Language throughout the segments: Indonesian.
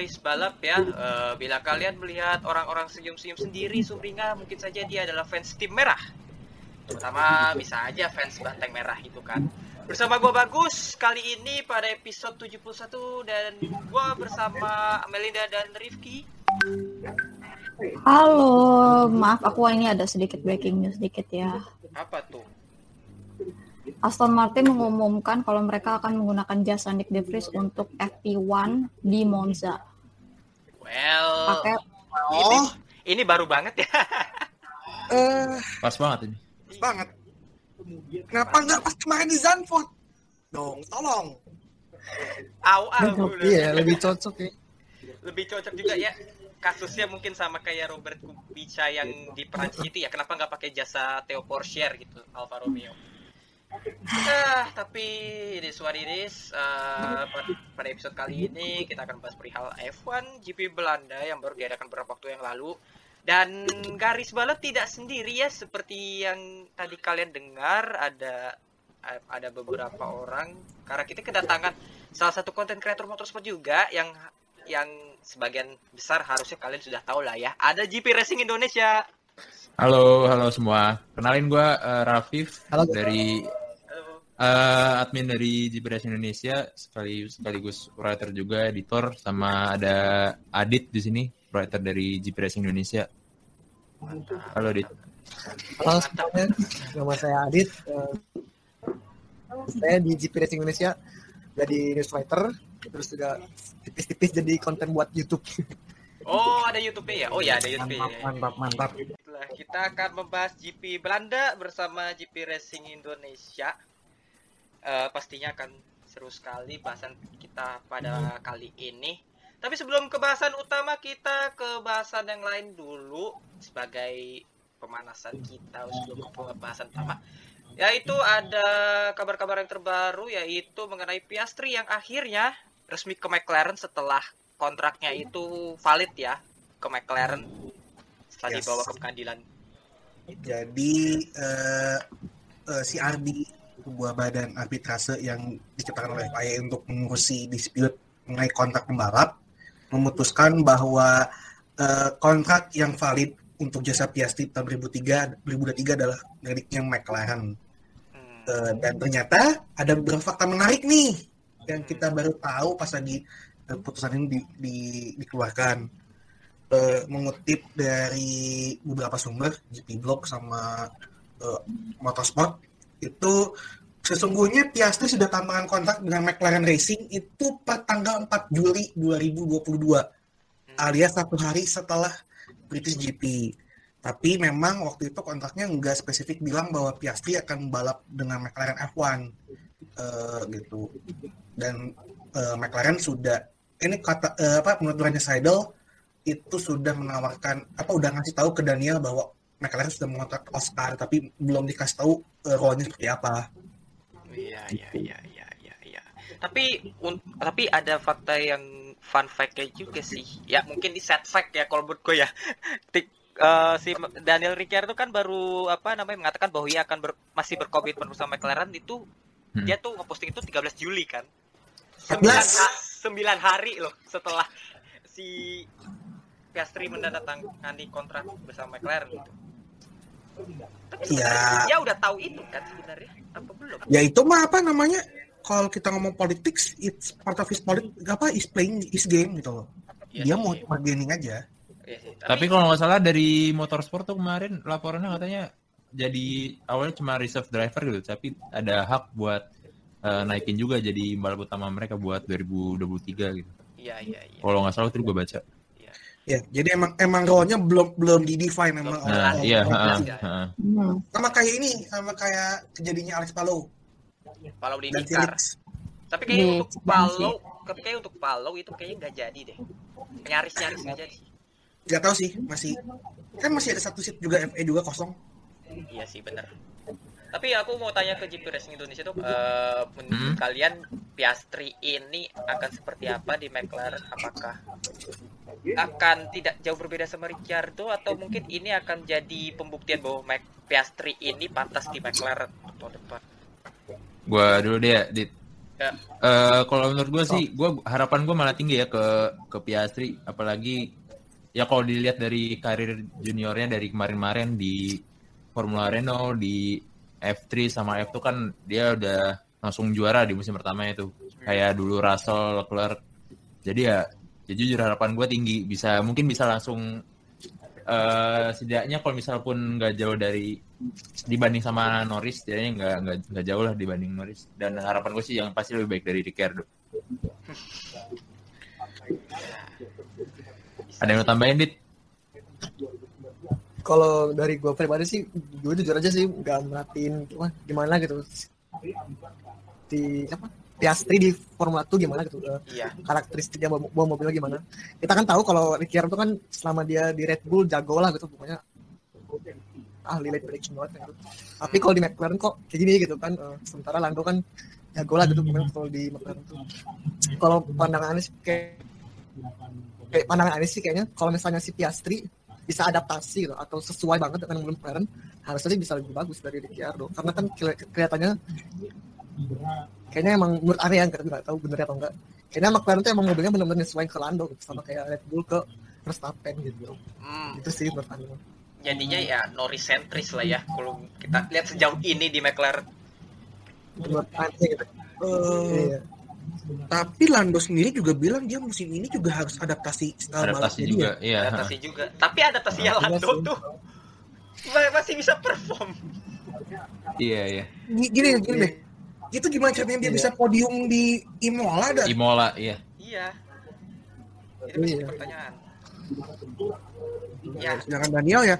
Garis Balap ya. Eh, bila kalian melihat orang-orang senyum-senyum sendiri, sumringah mungkin saja dia adalah fans tim merah. Terutama bisa aja fans banteng merah itu kan. Bersama gua Bagus kali ini pada episode 71 dan gua bersama Melinda dan Rifki. Halo, maaf aku ini ada sedikit breaking news sedikit ya. Apa tuh? Aston Martin mengumumkan kalau mereka akan menggunakan jasa Nick De Vries untuk FP1 di Monza. Well, Pakai ini, ini baru banget ya. Eh, Pas banget ini. banget. Kenapa nggak pas kemarin di Zandvoort? Dong, tolong. Au au. Iya, lebih cocok ya. lebih cocok juga ya kasusnya mungkin sama kayak Robert Kubica yang di Prancis itu ya kenapa nggak pakai jasa Theo Porcher gitu Alfa Romeo ah tapi ini. Eh, pada- pada episode kali ini kita akan bahas perihal F1 GP Belanda yang baru diadakan beberapa waktu yang lalu dan garis balap tidak sendiri ya seperti yang tadi kalian dengar ada ada beberapa orang karena kita kedatangan salah satu konten kreator motorsport juga yang yang sebagian besar harusnya kalian sudah tahu lah ya. Ada GP Racing Indonesia. Halo, halo semua. Kenalin gua eh, Rafif Halo. dari eh, admin dari Racing Indonesia, sekali sekaligus writer juga, editor, sama ada Adit di sini, writer dari Racing Indonesia. Halo Adit. Halo semuanya, nama saya Adit. Eh, saya di Racing Indonesia jadi newswriter, terus juga tipis-tipis jadi konten buat YouTube. Oh, ada YouTube ya? Oh ya, ada YouTube. Mantap, mantap, mantap. Itulah, kita akan membahas GP Belanda bersama GP Racing Indonesia. Eh, pastinya akan seru sekali bahasan kita pada kali ini. Tapi sebelum ke bahasan utama, kita ke bahasan yang lain dulu sebagai pemanasan kita sebelum ke bahasan utama. Yaitu ada kabar-kabar yang terbaru yaitu mengenai Piastri yang akhirnya resmi ke McLaren setelah kontraknya itu valid ya ke McLaren setelah Yes. dibawa ke pengadilan. Jadi eh, eh, si RB sebuah badan arbitrase yang diciptakan oleh FIA untuk mengurusi dispute mengenai kontrak pembalap memutuskan bahwa eh, kontrak yang valid untuk jasa Piastri tahun 2003 2023 adalah miliknya McLaren. Hmm. Dan ternyata ada beberapa fakta menarik nih yang kita baru tahu pas lagi putusan ini di- di- dikeluarkan. Eh, mengutip dari beberapa sumber GP Blog sama eh, Motorsport itu sesungguhnya Piastri sudah tambahan kontrak dengan McLaren Racing itu per tanggal 4 Juli 2022 alias satu hari setelah British GP. Tapi memang waktu itu kontraknya nggak spesifik bilang bahwa Piastri akan membalap dengan McLaren F1 eh, gitu. Dan McLaren sudah ini kata eh, apa menurut Ryan Seidel itu sudah menawarkan apa udah ngasih tahu ke Daniel bahwa McLaren sudah mengontrak Oscar tapi belum dikasih tahu eh, role-nya seperti apa. Iya, iya, iya, iya, iya, iya. Tapi un- tapi ada fakta yang fun fact-nya juga sih. Ya mungkin di set fact ya kalau menurut gue ya. Tik- eh, si Daniel Ricciardo kan baru apa namanya mengatakan bahwa ia akan ber- masih berkomitmen bersama McLaren itu Hmm. dia tuh ngeposting itu 13 Juli kan. 9, 14. 9 hari loh setelah si Piastri menandatangani kontrak bersama McLaren gitu. Tapi Ya. dia udah tahu itu kan sebenarnya apa belum? Ya itu mah apa namanya? Kalau kita ngomong politics, it's part of his polit apa is playing his game gitu loh. Iya Dia sih. mau bargaining aja. Iya sih, Tapi kalau nggak salah dari motorsport tuh kemarin laporannya katanya jadi awalnya cuma reserve driver gitu, tapi ada hak buat eh, naikin juga jadi balap utama mereka buat 2023 gitu. Iya, iya, iya. Kalau nggak salah itu gue baca. Ya, jadi emang emang role-nya belum belum di define emang. Nah, orang- iya, iya. heeh. Sama kayak ini, sama kayak kejadiannya Alex Palou Kalau di dan Nikar. Felix. Tapi kayaknya Di- untuk Palau, tapi kayaknya untuk Palau itu kayaknya nggak jadi deh. Nyaris-nyaris nggak jadi. Gak tahu sih, masih kan masih ada satu seat juga FA juga kosong. Iya sih bener. Tapi aku mau tanya ke GP Racing Indonesia tuh, eh, menurut Hmm. kalian Piastri ini akan seperti apa di McLaren? Apakah akan tidak jauh berbeda sama Ricciardo atau mungkin ini akan jadi pembuktian bahwa Mac Piastri ini pantas di McLaren untuk tahun depan? Gue dulu deh, Dit. Ya. Eh, kalau menurut gue sih, gua harapan gue malah tinggi ya ke ke Piastri, apalagi ya kalau dilihat dari karir juniornya dari kemarin-kemarin di Formula Renault di F3 sama F2 kan dia udah langsung juara di musim pertama itu. Kayak dulu Russell Leclerc. Jadi ya, ya jujur harapan gue tinggi. Bisa mungkin bisa langsung eh setidaknya kalau misal pun nggak jauh dari dibanding sama Norris setidaknya nggak nggak nggak jauh lah dibanding Norris. Dan harapan gue sih yang pasti lebih baik dari Ricciardo. Ada yang mau tambahin dit Kalau dari gue pribadi sih, gue jujur aja sih nggak merhatiin wah, gimana gitu di apa Piastri di Formula 2 gimana gitu eh, Iya. karakteristiknya bawa, bawa mobilnya gimana. Kita kan tahu kalau Ricciardo kan selama dia di Red Bull jago lah gitu pokoknya ahli late prediction banget gitu. Tapi kalau di McLaren kok kayak gini gitu kan. eh, sementara Lando kan jago lah gitu pokoknya kalau di McLaren tuh. Kalau pandangan Anies kayak kayak pandangan Anies sih kayaknya kalau misalnya si Piastri bisa adaptasi gitu atau sesuai banget dengan mobil McLaren harusnya sih bisa lebih bagus dari Ricciardo karena kan keli- kelihatannya kayaknya emang menurut area yang nggak tahu bener atau enggak kayaknya McLaren tuh emang mobilnya benar-benar sesuai ke Lando gitu, sama kayak Red Bull ke Verstappen gitu. Hmm, itu sih menurut Anda jadinya ya Norris sentris lah ya kalau kita lihat sejauh ini di McLaren. menurut Anda gitu. Eh, iya. Tapi Lando sendiri juga bilang dia musim ini juga harus adaptasi style adaptasi balapnya juga dia. iya Adaptasi juga. Tapi adaptasinya Iya Lando sih. tuh ma- masih bisa perform. iya iya Gi- Gini gini deh. Itu gimana caranya dia Iya. bisa podium di Imola dan Imola iya Iya. Itu masih Iya. pertanyaan. Ya, sedangkan Daniel ya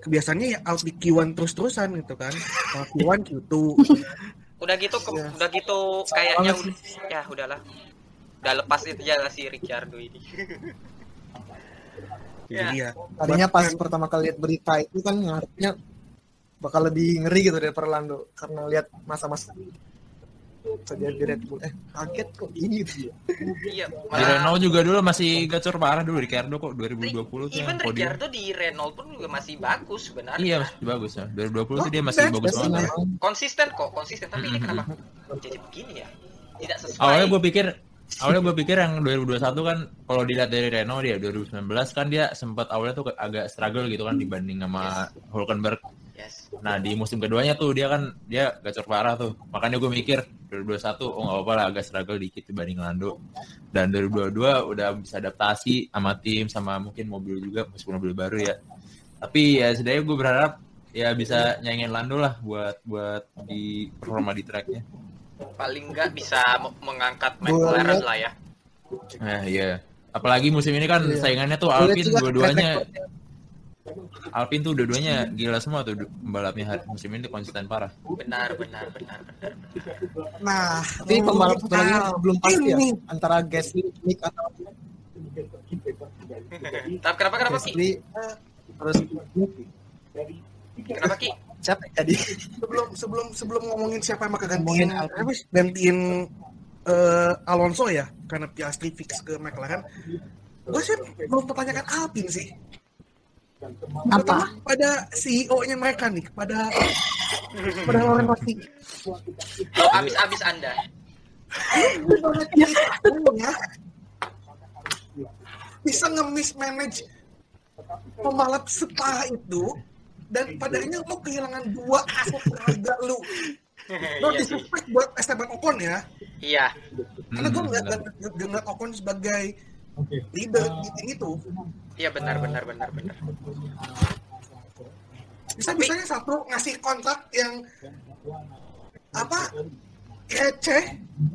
kebiasaannya ya out di Q1 terus-terusan gitu kan. Kalau Q1 Q2. Udah gitu ke- Iya. udah gitu kayaknya udah, ya udahlah. Udah lepas itu aja lah si Ricciardo ini. Ya. Jadi ya. tadinya pas bahkan- pertama kali lihat berita itu kan ngarepnya bakal lebih ngeri gitu daripada Lando karena lihat masa-masa saja di Red Bull eh kaget kok gini gitu Iya, di Renault juga dulu masih gacor parah dulu Ricciardo kok 2020 tuh even Ricciardo di Renault pun juga masih bagus sebenarnya. iya masih bagus ya 2020 tuh dia Oh, masih bagus banget Konsisten kok, konsisten. Tapi ini kenapa jadi begini ya? Tidak sesuai. awalnya gue pikir awalnya gue pikir yang 2021 kan kalau dilihat dari Renault dia 2019 kan dia sempat awalnya tuh agak struggle gitu kan dibanding sama Hulkenberg Yes. nah di musim keduanya tuh dia kan dia gacor parah tuh makanya gue mikir 2021 oh nggak apa-apa lah agak struggle dikit dibanding Lando dan 2022 udah bisa adaptasi sama tim sama mungkin mobil juga meskipun mobil baru ya tapi ya setidaknya gue berharap ya bisa nyanyiin Lando lah buat buat di performa di tracknya Paling nggak bisa mengangkat McLaren lah ya. Nah, iya. Apalagi musim ini kan Iya. saingannya tuh Alpine juga dua-duanya Alpine tuh dua-duanya gila semua tuh pembalapnya hari- musim ini konsisten parah. Benar, benar, benar, benar. benar. Nah, tapi pembalap satu lagi belum pasti ya ini. antara Gasly, Mick atau Tapi kenapa kenapa Ki? Gasly terus Kenapa Ki? siapa jadi sebelum sebelum sebelum ngomongin siapa yang bakal gantiin sih, gantiin eh, Alonso ya karena Piastri fix ke McLaren gue sih mau pertanyakan Alpine sih Apa? pada CEO-nya mereka nih pada pada Loren Rossi Oh, abis-abis Anda. ya bisa nge-mismanage pembalap setelah itu dan padanya lo kehilangan dua aset berharga lu lo Iya disrespect buat Esteban Ocon ya Iya. karena gue nggak nggak- Ocon sebagai leader di tim itu. Iya benar, benar, benar, benar. bisa bisanya satu ngasih kontrak yang apa? Receh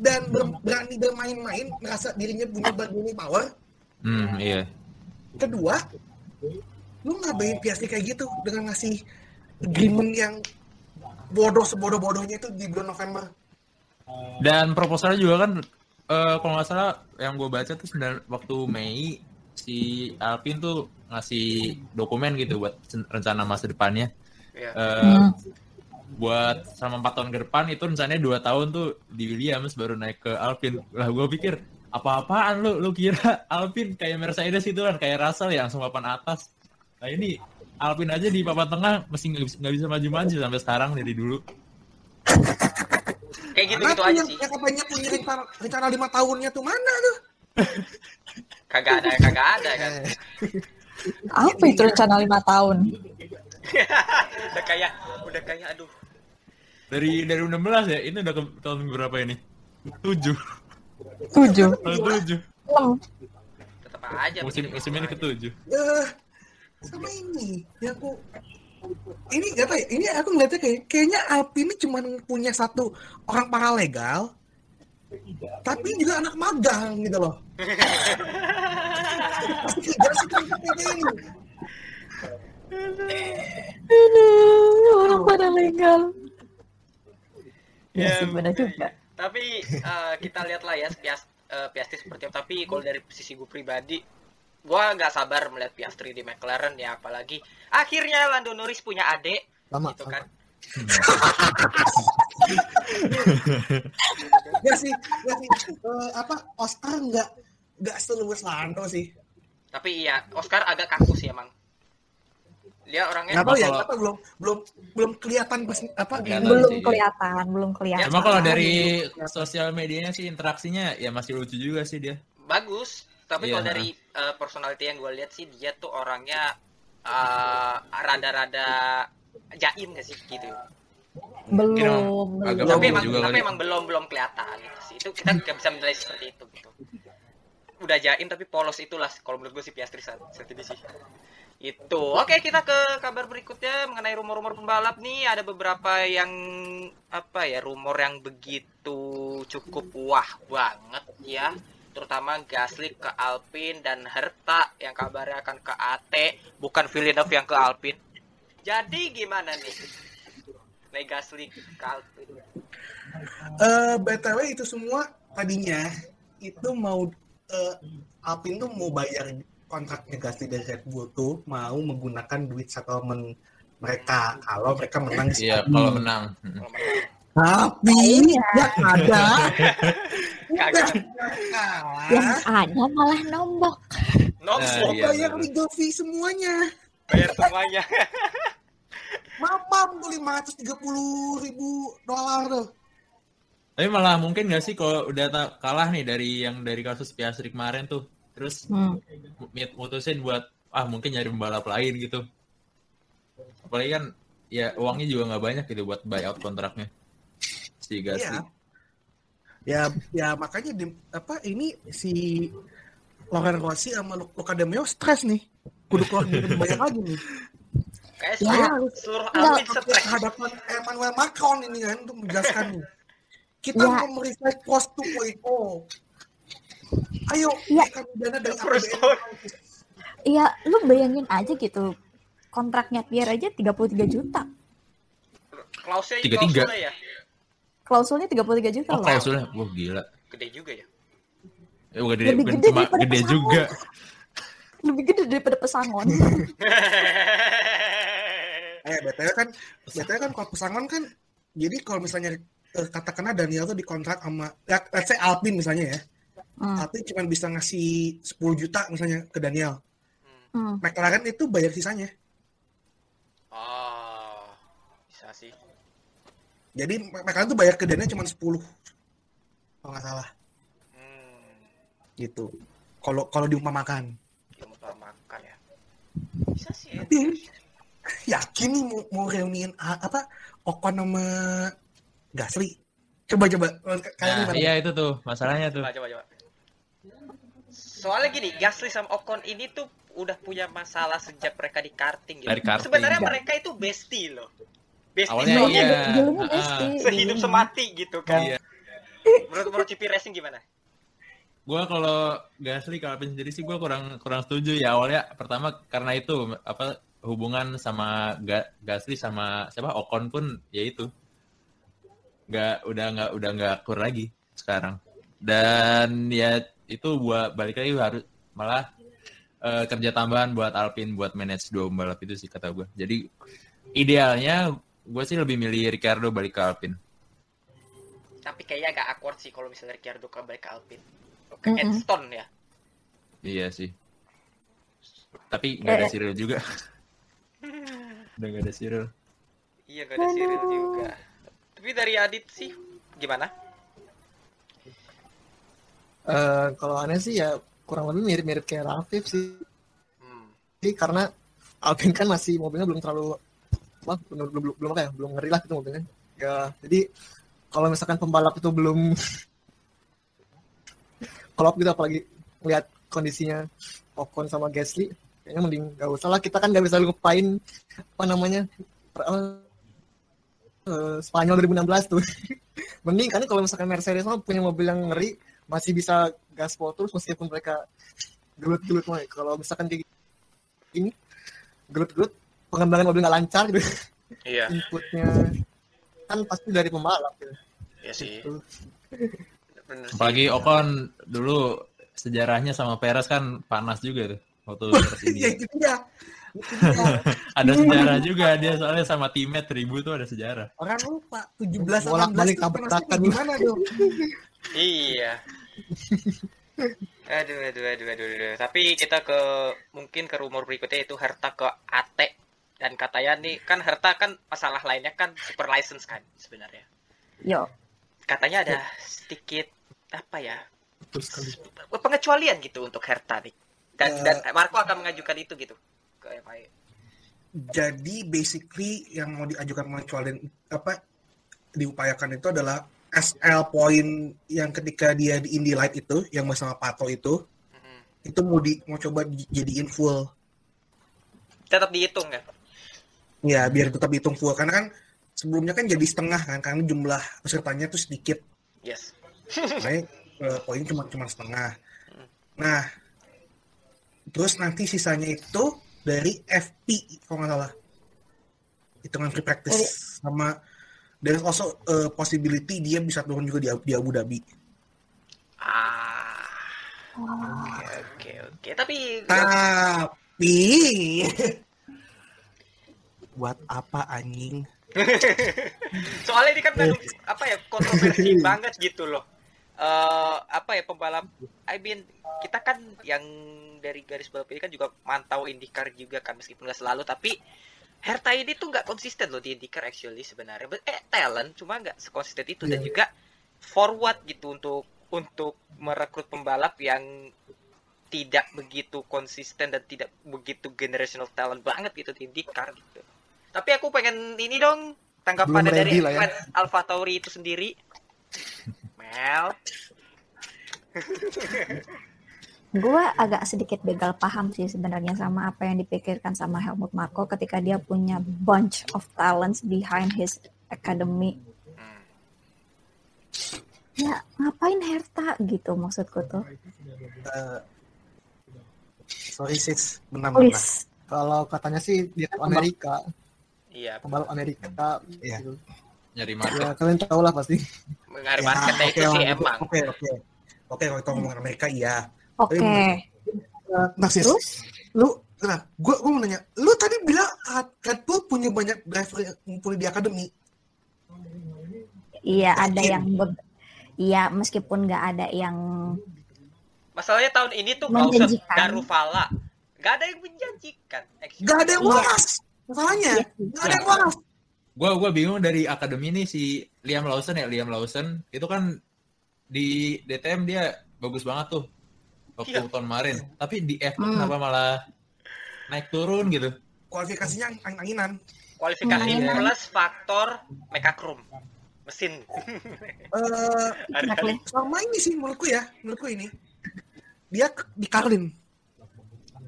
dan ber- berani bermain-main merasa dirinya punya bargaining power. Hmm, iya. kedua lu ngapain Piastri kayak gitu dengan ngasih agreement yang bodoh sebodoh-bodohnya itu di bulan November. Dan proposalnya juga kan eh, kalau nggak salah yang gue baca tuh sembilan- waktu Mei si Alvin tuh ngasih dokumen gitu buat rencana masa depannya. Iya. Eh, Hmm. Buat selama empat tahun ke depan itu rencananya dua tahun tuh di Williams baru naik ke Alpine. Lah gue pikir apa-apaan lu lu kira Alpine kayak Mercedes itu kan kayak Russell yang langsung papan atas. Nah ini Alpine aja di papan tengah nggak bisa, nggak bisa maju-maju sampai sekarang dari dulu. Kayak gitu-gitu Kenapa aja yang, sih. yang katanya punya rencana, rencana lima tahunnya tuh mana tuh Kagak ada, kagak ada kan. Apa itu rencana lima tahun? udah kayak, udah kayak aduh. Dari dari 16 ya, ini udah ke tahun berapa ini? 7. Tujuh. Tahun 7. Enam. Tetap aja. Musim musim ini aja. ke 7. Eh, sama ini yang aku ini gak tau ya ini aku ngeliatnya kayak kayaknya Alpine ini cuma punya satu orang paralegal tapi juga anak magang gitu loh ini Aduh, orang pada legal. Ya, Ya, benar juga. Tapi eh, kita lihat lah ya Pias, eh, Piastri seperti apa. Tapi kalau dari sisi gue pribadi, gue nggak sabar melihat Piastri di McLaren ya apalagi akhirnya Lando Norris punya adik Lama. gitu kan. ya sih ya sih Eh, apa Oscar nggak nggak seluas Lando sih Tapi iya, Oscar agak kaku sih emang. Dia orangnya ya kalau- nggak tahu belum belum belum kelihatan apa Kelihatan Belum sih. kelihatan, belum kelihatan. Cuma kalau dari sosial medianya sih interaksinya ya masih lucu juga sih dia. bagus. Tapi Iya. kalau dari eh, personality yang gue lihat sih dia tuh orangnya eh, rada-rada jaim gak sih gitu. belum, Mungkin belum. agak tapi Belum emang juga tapi kali. emang belum belum kelihatan gitu sih itu kita nggak bisa menilai seperti itu gitu udah jaim tapi polos itulah kalau menurut gue si Piastri saat, saat ini sih itu oke kita ke kabar berikutnya mengenai rumor-rumor pembalap nih ada beberapa yang apa ya rumor yang begitu cukup wah banget ya terutama Gasly ke Alpine dan Herta yang kabarnya akan ke AT bukan Villeneuve yang ke Alpine jadi gimana nih? Nih Gasly ke Alpine Eh, btw itu semua tadinya itu mau eh, Alpine tuh mau bayar kontrak negasi dari Red Bull tuh mau menggunakan duit settlement mereka. Kalau mereka menang Iya, kalau menang. Tapi yang ada kagak Yang kalah ada malah nombok. no Nah, iya. bayar legal fee semuanya. bayar semuanya Mamam tuh 530 ribu dolar tuh. Tapi malah mungkin gak sih kalau udah ta- kalah nih dari yang dari kasus Piastri kemarin tuh, terus Hmm. mut- mutusin buat ah mungkin nyari pembalap lain gitu. Apalagi kan ya uangnya juga nggak banyak gitu buat buyout kontraknya si Gasly. Iya. Ya, ya makanya di, apa ini si Loren Rossi sama Lu- Luka De Meo stres nih. Kudu keluar lebih banyak lagi nih. kayak Ya. seluruh Ke stres hadapan Emmanuel Macron ini kan untuk menjelaskan nih. Kita Ya. mau mereflect cost 2.0. Ayo, Ya. berikan dana dari APBN. Iya, lu bayangin aja gitu. Kontraknya Pierre aja 33 juta. klausnya Tiga, tiga. klausulnya ya Klausulnya 33 juta Oh loh. klausulnya, wah gila. gede juga ya Eh, bukan gede, Lebih gede cuma daripada gede pesangon. juga. Lebih gede daripada pesangon. Eh, BTW kan, BTW kan kalau pesangon kan, jadi kalau misalnya eh, katakanlah Daniel tuh dikontrak sama, ya, let's say Alpine misalnya ya, Hmm. Alpine cuma bisa ngasih 10 juta misalnya ke Daniel. Hmm. McLaren itu bayar sisanya. oh bisa sih Jadi McLaren tuh bayar ke Daniel cuma 10. Kalau nggak salah, hmm gitu. Kalau kalau diumpamakan. ilmu makan ya bisa sih ya. Tapi yakin nih mau, mau reunian a- apa Ocon sama Gasly. Coba coba kalian Nah, gimana? iya itu tuh masalahnya tuh. coba coba coba soalnya gini Gasly sama Ocon ini tuh udah punya masalah sejak mereka di karting gitu. Dari karting. sebenarnya mereka itu bestie loh bestie Awalnya iya. Dulunya sehidup semati gitu kan. Iya. Menurut menurut GP Racing gimana? Gua kalau Gasly kalau Alpine sendiri sih gua kurang kurang setuju ya. Awalnya pertama karena itu apa hubungan sama Ga- Gasly sama siapa Ocon pun ya itu. Nggak udah nggak udah nggak akur lagi sekarang. Dan ya itu buat balik lagi harus malah eh, kerja tambahan buat Alpine buat manage dua pembalap itu sih kata gue jadi idealnya gue sih lebih milih Ricardo balik ke Alpine Tapi kayaknya agak awkward sih kalau misalnya Ricciardo kembali ke Alpine. Ke Mm-mm. Edstone ya. iya sih tapi nggak ada Eh. Cyril juga udah nggak ada Cyril Iya gak ada Cyril juga. Tapi dari Adit sih gimana? Eh, kalau aneh sih ya kurang lebih mirip-mirip kayak Rafif sih Hmm. karena Alpine kan masih mobilnya belum terlalu apa belum belum belum, belum ya? Belum ngeri lah gitu mobilnya. Ya jadi kalau misalkan pembalap itu belum kolop gitu apalagi lihat kondisinya Ocon sama Gasly kayaknya mending gak usah lah. Kita kan gak bisa lupain apa namanya eh, Spanyol 2016 tuh. Mending kan kalau misalkan Mercedes mah punya mobil yang ngeri masih bisa gaspol terus meskipun mereka gelut-gelut mah kalau misalkan kayak ini gelut-gelut pengembangan mobil nggak lancar gitu Iya, inputnya kan pasti dari pembalap gitu. iya sih. Gitu. Bener sih. apalagi Ocon dulu sejarahnya sama Perez kan panas juga tuh waktu terus ini ya itu dia itu dia ada sejarah juga dia soalnya sama teammate ribut tuh ada sejarah orang lupa 17 Bolak-balik 18 tuh tabrakan. gimana tuh Iya. Aduh, aduh, aduh, aduh, aduh. Tapi kita ke mungkin ke rumor berikutnya itu Herta ke AT dan katanya nih kan Herta kan masalah lainnya kan super license kan sebenarnya. Yo, Katanya ada sedikit apa ya Betul sekali. pengecualian gitu untuk Herta nih. Dan, Eh. dan Marco akan mengajukan itu gitu ke FIA. jadi basically yang mau diajukan pengecualian apa diupayakan itu adalah SL point yang ketika dia di Indy Light itu yang bersama Pato itu Mhm. itu mau di mau coba dijadiin full Tetap dihitung ya. Ya biar tetap hitung full karena kan sebelumnya kan jadi setengah kan karena jumlah pesertanya tuh sedikit Yes. Makanya eh, poin cuma cuma setengah. Nah, terus nanti sisanya itu dari FP kalau nggak salah. Hitungan free practice sama there's also a possibility dia bisa turun juga di, di Abu Dhabi. Ah. Oke, oke, oke. Tapi Tapi buat apa anjing? soalnya ini kan baru apa ya kontroversi banget gitu loh eh apa ya pembalap I mean kita kan yang dari garis balap ini kan juga mantau IndyCar juga kan meskipun nggak selalu tapi Herta ini tuh nggak konsisten loh di IndyCar actually sebenarnya But, eh talent cuma nggak sekonsisten itu dan Iya. juga forward gitu untuk untuk merekrut pembalap yang tidak begitu konsisten dan tidak begitu generational talent banget gitu di IndyCar gitu. Tapi aku pengen ini dong tanggapan dari ya. Alpha Tauri itu sendiri. Mel, gue agak sedikit begal paham sih sebenarnya sama apa yang dipikirkan sama Helmut Marko ketika dia punya bunch of talents behind his academy. Hmm. Ya ngapain Herta gitu maksudku tuh. Eh, sorry sis, benar benar. Please. Kalau katanya sih dia Amerika, iya, pembalap Amerika. Iya. gitu. nyari Ya market kalian tahu lah pasti. mengalir Ya, marketnya oke itu sih lah, emang. Oke oke oke kalau kita ngomong Amerika iya. Oke. Nah sis, Terus? lu nah gue gue mau nanya lu tadi bilang Bull punya banyak driver yang ngumpulin di akademi Iya ada Yakin? yang Iya meskipun nggak ada yang Masalahnya tahun ini tuh Menjanjikan. dan Ruvala Gak ada yang menjanjikan. actually. gak ada yang waras masalahnya Iya. gak ada yang waras gue gua bingung dari akademi ini si Liam Lawson ya Liam Lawson itu kan di DTM dia bagus banget tuh waktu Iya. tahun kemarin tapi di F1 Hmm. kenapa malah naik turun gitu kualifikasinya angin-anginan Kualifikasi Hmm. plus faktor mekakrum mesin. eh Exactly. sama ini sih menurutku ya menurutku ini dia di Carlin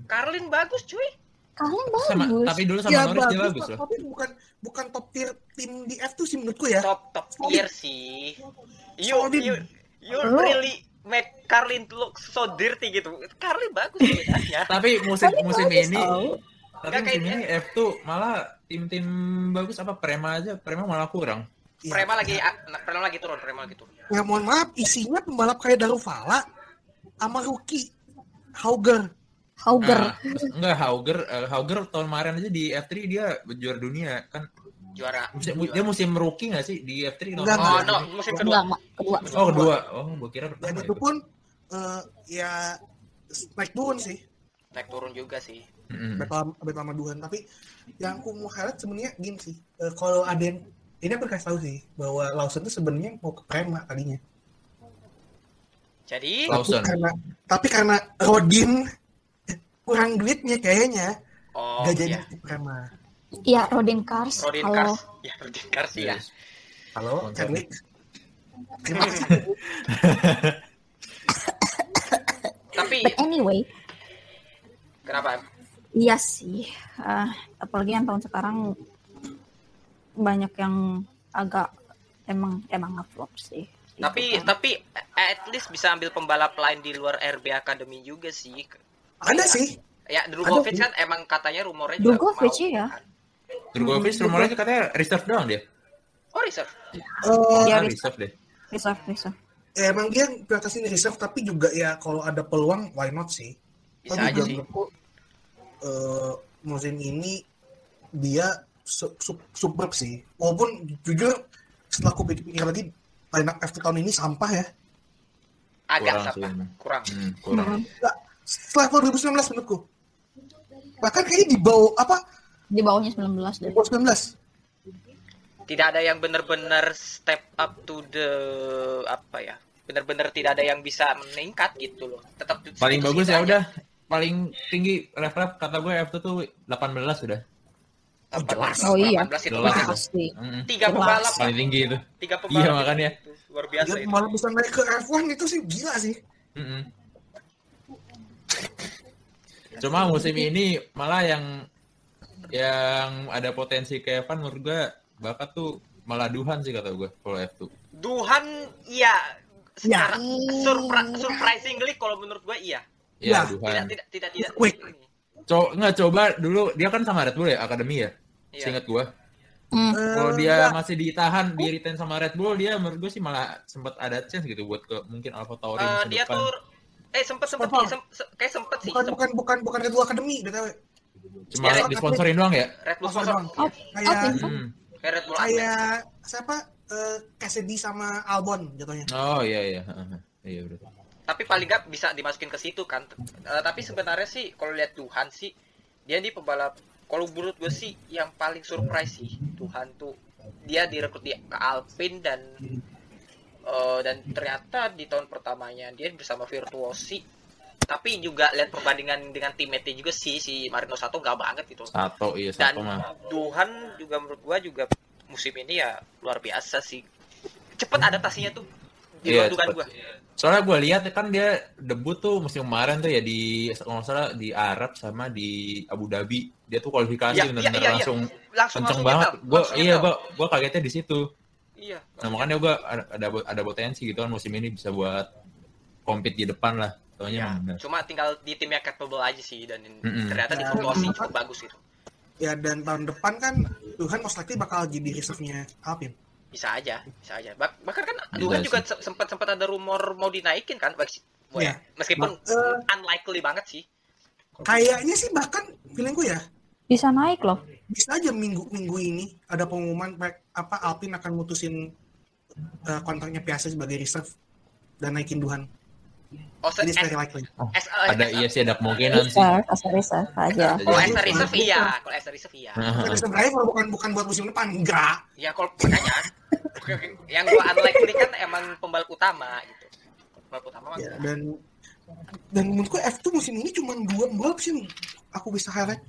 Carlin bagus cuy. Kalian Sama, bagus. tapi dulu sama Ya Norris dia bagus, bagus loh. tapi bukan bukan top tier tim di F2 sih menurutku ya. top top tier sih. You Solid. you you really make Carlin look so dirty gitu. Carlin bagus bedanya. Tapi musim musim ini tapi Nggak musim ini F2 malah tim-tim bagus apa Prema aja Prema malah kurang. Iya. Prema lagi nah, Prema lagi turun, Prema lagi turun. Ya mohon maaf, isinya pembalap kayak Darufala sama rookie Hauger. Hauger. Nah, enggak Hauger eh, Hauger tahun kemarin aja di F3 dia juara dunia kan Juara. musim, dia musim rookie nggak sih di F3 tahun Enggak, Oh, no, musim kedua. Enggak, kedua. Oh kedua oh gua kira Dan pertama itu ya. pun eh, ya naik turun sih. Naik turun juga sih. Mm-mm. Abis lama, duhan. Tapi yang aku mau highlight sebenarnya gini sih. Eh, kalau ada yang ini aku kasih tahu sih bahwa Lawson itu sebenarnya mau ke Prema tadinya. Jadi Lawson. Tapi karena tapi karena Rodin kurang duitnya kayaknya oh gak jadi iya. Prema. Iya, Rodin Cars. Rodin Halo. Cars. Ya, Rodin Cars ya. Yes. Halo. Charlie. Terima kasih. Tapi But anyway, kenapa? iya sih. Eh, apalagi yang tahun sekarang banyak yang agak emang emang ngeflop sih. Gitu Tapi kan. tapi at least bisa ambil pembalap lain di luar RB Academy juga sih. Ada sih. Ya, Drugovic kan emang katanya rumornya juga Drugovic, mau, iya. kan. Drugovic rumornya katanya reserve doang dia. Oh, reserve. Eh, Iya, Ah, reserve. reserve deh. Reserve, reserve. ya emang dia prioritasin reserve tapi juga ya kalau ada peluang why not sih. Bisa Tapi aja juga sih. eh, musim ini dia su- su- superb sih. Walaupun jujur setelah aku pikir-pikir lagi line up F2 tahun ini sampah ya. Agak Kurang sampah. Kurang. Hmm, kurang. Nggak, setelah 2019 menurutku. Bahkan kayaknya di bawah apa? Di bawahnya 19 Di deh. bawah 19. Tidak ada yang benar-benar step up to the apa ya? Benar-benar tidak ada yang bisa meningkat gitu loh. Tetap Paling bagus ya aja. udah paling tinggi level kata gue F2 tuh 18 sudah. Oh, jelas. Oh iya. 18 itu Jelas. Pasti. Tiga pembalap, Paling tinggi itu. tiga Iya, pembalap. makanya. itu Luar biasa Dia itu. malah bisa naik ke F1 itu sih gila sih. Mm-mm. Cuma musim ini malah yang yang ada potensi ke Evan menurut gue bakat tuh malah Duhan sih kata gue kalau F2. Duhan iya secara Ya. surpri- surprisingly kalau menurut gua iya. Ya, Ya. Tidak Duhan. tidak tidak tidak. Quick. Co nggak coba dulu dia kan sama Red Bull ya akademi ya. Iya. Seingat gue. Hmm. Kalau Eh, dia enggak. masih ditahan di retain sama Red Bull dia menurut gue sih malah sempat ada chance gitu buat ke mungkin Alpha Tauri Eh, musim dia depan. tuh eh sempet sempet se- kayak sempet sih bukan sempet. bukan bukan bukan Red Bull Academy btw. Cuma Ya, disponsorin doang ya. Red Bull Sponsor. Oh, Kayak oh, Vincent. Hmm. Kayak Red Bull kayak siapa? Eh Cassidy sama Albon jatuhnya. Oh iya iya. Heeh. Iya udah. Tapi paling nggak bisa dimasukin ke situ kan. Eh, tapi sebenarnya sih kalau lihat Tuhan sih dia di pembalap kalau menurut gue sih yang paling surprise sih Tuhan tuh dia direkrut di ke Alpine dan eh, dan ternyata di tahun pertamanya dia bersama Virtuosi tapi juga lihat perbandingan dengan teammate juga sih si Marino Sato nggak banget gitu Satu iya dan satu mah. Tuhan juga menurut gua juga musim ini ya luar biasa sih cepet adaptasinya tuh di dugaan cepet. gua Soalnya gue lihat kan dia debut tuh musim kemarin tuh ya di kalau nggak salah di Arab sama di Abu Dhabi. Dia tuh kualifikasi Iya, benar-benar iya, iya, iya. langsung langsung kenceng banget. Gue iya gua gua kagetnya di situ. Iya Nah makanya gue ada ada ada potensi gitu kan musim ini bisa buat compete di depan lah. Soalnya Ya, benar. cuma tinggal di tim yang capable aja sih dan Mm-mm. ternyata di Ya, memang. cukup bagus gitu Ya dan tahun depan kan Tuhan most likely bakal jadi reserve-nya Alpine. bisa aja bisa aja Bah- bahkan kan Tuhan juga se- sempat sempat ada rumor mau dinaikin kan Iya. meskipun Eh, unlikely banget sih kayaknya sih bahkan feelingku ya Bisa naik loh. Bisa aja minggu minggu ini ada pengumuman baik- apa Alpine akan mutusin eh, kontraknya Piastri sebagai reserve dan naikin Tuhan. oh as, very likely. as, as- Ada as- iya sih ada kemungkinan sih. Reserve, asal reserve aja. kalau as a reserve iya kalau as a reserve iya Reserve driver bukan bukan buat musim depan enggak. Ya kalau makanya yang gua unlikely kan emang pembalap utama gitu. Pembalap utama mah Ya, dan dan menurutku F2 musim ini cuma dua pembalap sih aku bisa highlight.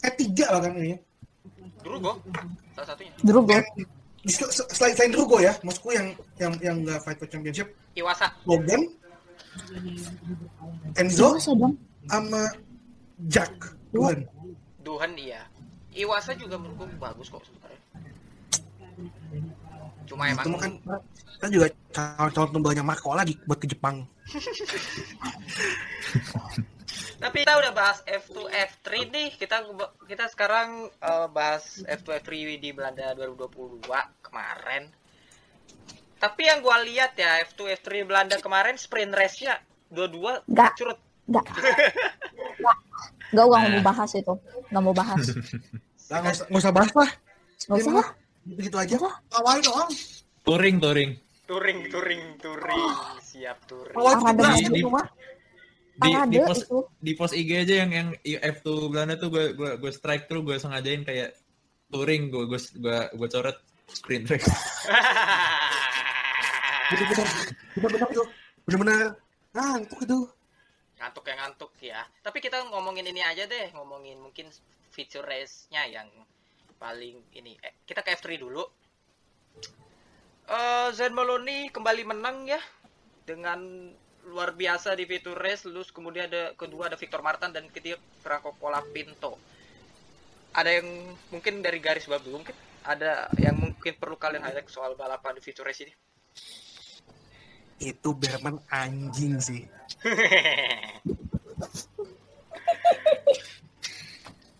Eh tiga bahkan ini. Drugo salah satunya. Drugo. Selain selain Drugo ya, maksudku yang yang yang nggak fight for championship, Iwasa. Logan, Enzo, dong? sama Jack Tuhan. Duhan iya. Iwasa juga menurutku bagus kok sebenarnya. Cuma emang kan kita juga calon-calon tunggalnya Marco lagi buat ke Jepang. Tapi kita udah bahas F2 F3 nih. Kita kita sekarang eh, bahas F2 F3 di Belanda 2022 kemarin. Tapi yang gua lihat ya F2 F3 Belanda kemarin sprint race-nya dua-dua Nggak. curut. Enggak. Enggak. Enggak, gua nggak Nah. mau bahas itu. Nggak mau bahas. Nah, nggak usah, nggak usah bahas lah. Nggak usah lah. Begitu aja. Nggak Awal doang. Touring, touring. Touring, touring, touring. Siap touring. Awal Di-. Di, di Parade post itu. di post IG aja yang yang F2 Belanda tuh gue gue gue strike tuh gue sengajain kayak touring gue gue gue gue coret sprint race. Bener-bener, bener-bener. Bener-bener ngantuk itu. ngantuk ya ngantuk ya. Tapi kita ngomongin ini aja deh, ngomongin mungkin feature race-nya yang paling ini. Eh, kita ke F3 dulu. Eh Zen Maloney kembali menang ya dengan luar biasa di feature race. Terus kemudian ada kedua ada Victor Martin dan ketiga Franco Colapinto. Ada yang mungkin dari garis bawah dulu mungkin ada yang mungkin perlu kalian highlight soal balapan di feature race ini. Itu Berman anjing sih.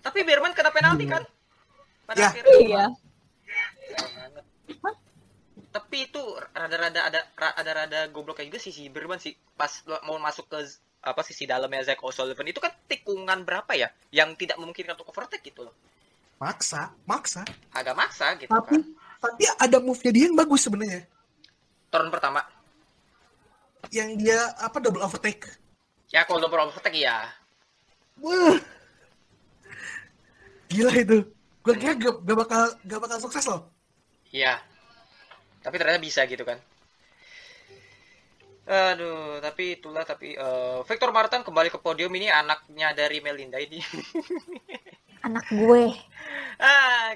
Tapi Berman kena penalti kan? Pada Ya. akhirnya. Iya. Tapi itu rada-rada ada ra- ada-rada gobloknya juga sih si Berman sih pas mau masuk ke apa sisi dalamnya Zack O'Sullivan itu kan tikungan berapa ya yang tidak memungkinkan untuk overtake gitu loh. Maksa, maksa. Agak maksa gitu Tapi kan. tapi ada move-nya dia yang bagus sebenarnya. Turn pertama. Yang dia apa double overtake. Ya kalau double overtake ya. Wah. Gila itu. Gue kira gak, gak bakal gak bakal sukses loh. Iya. Tapi ternyata bisa gitu kan. Aduh, tapi itulah tapi eh, Victor Martin kembali ke podium ini anaknya dari Melinda ini. Anak gue. ah,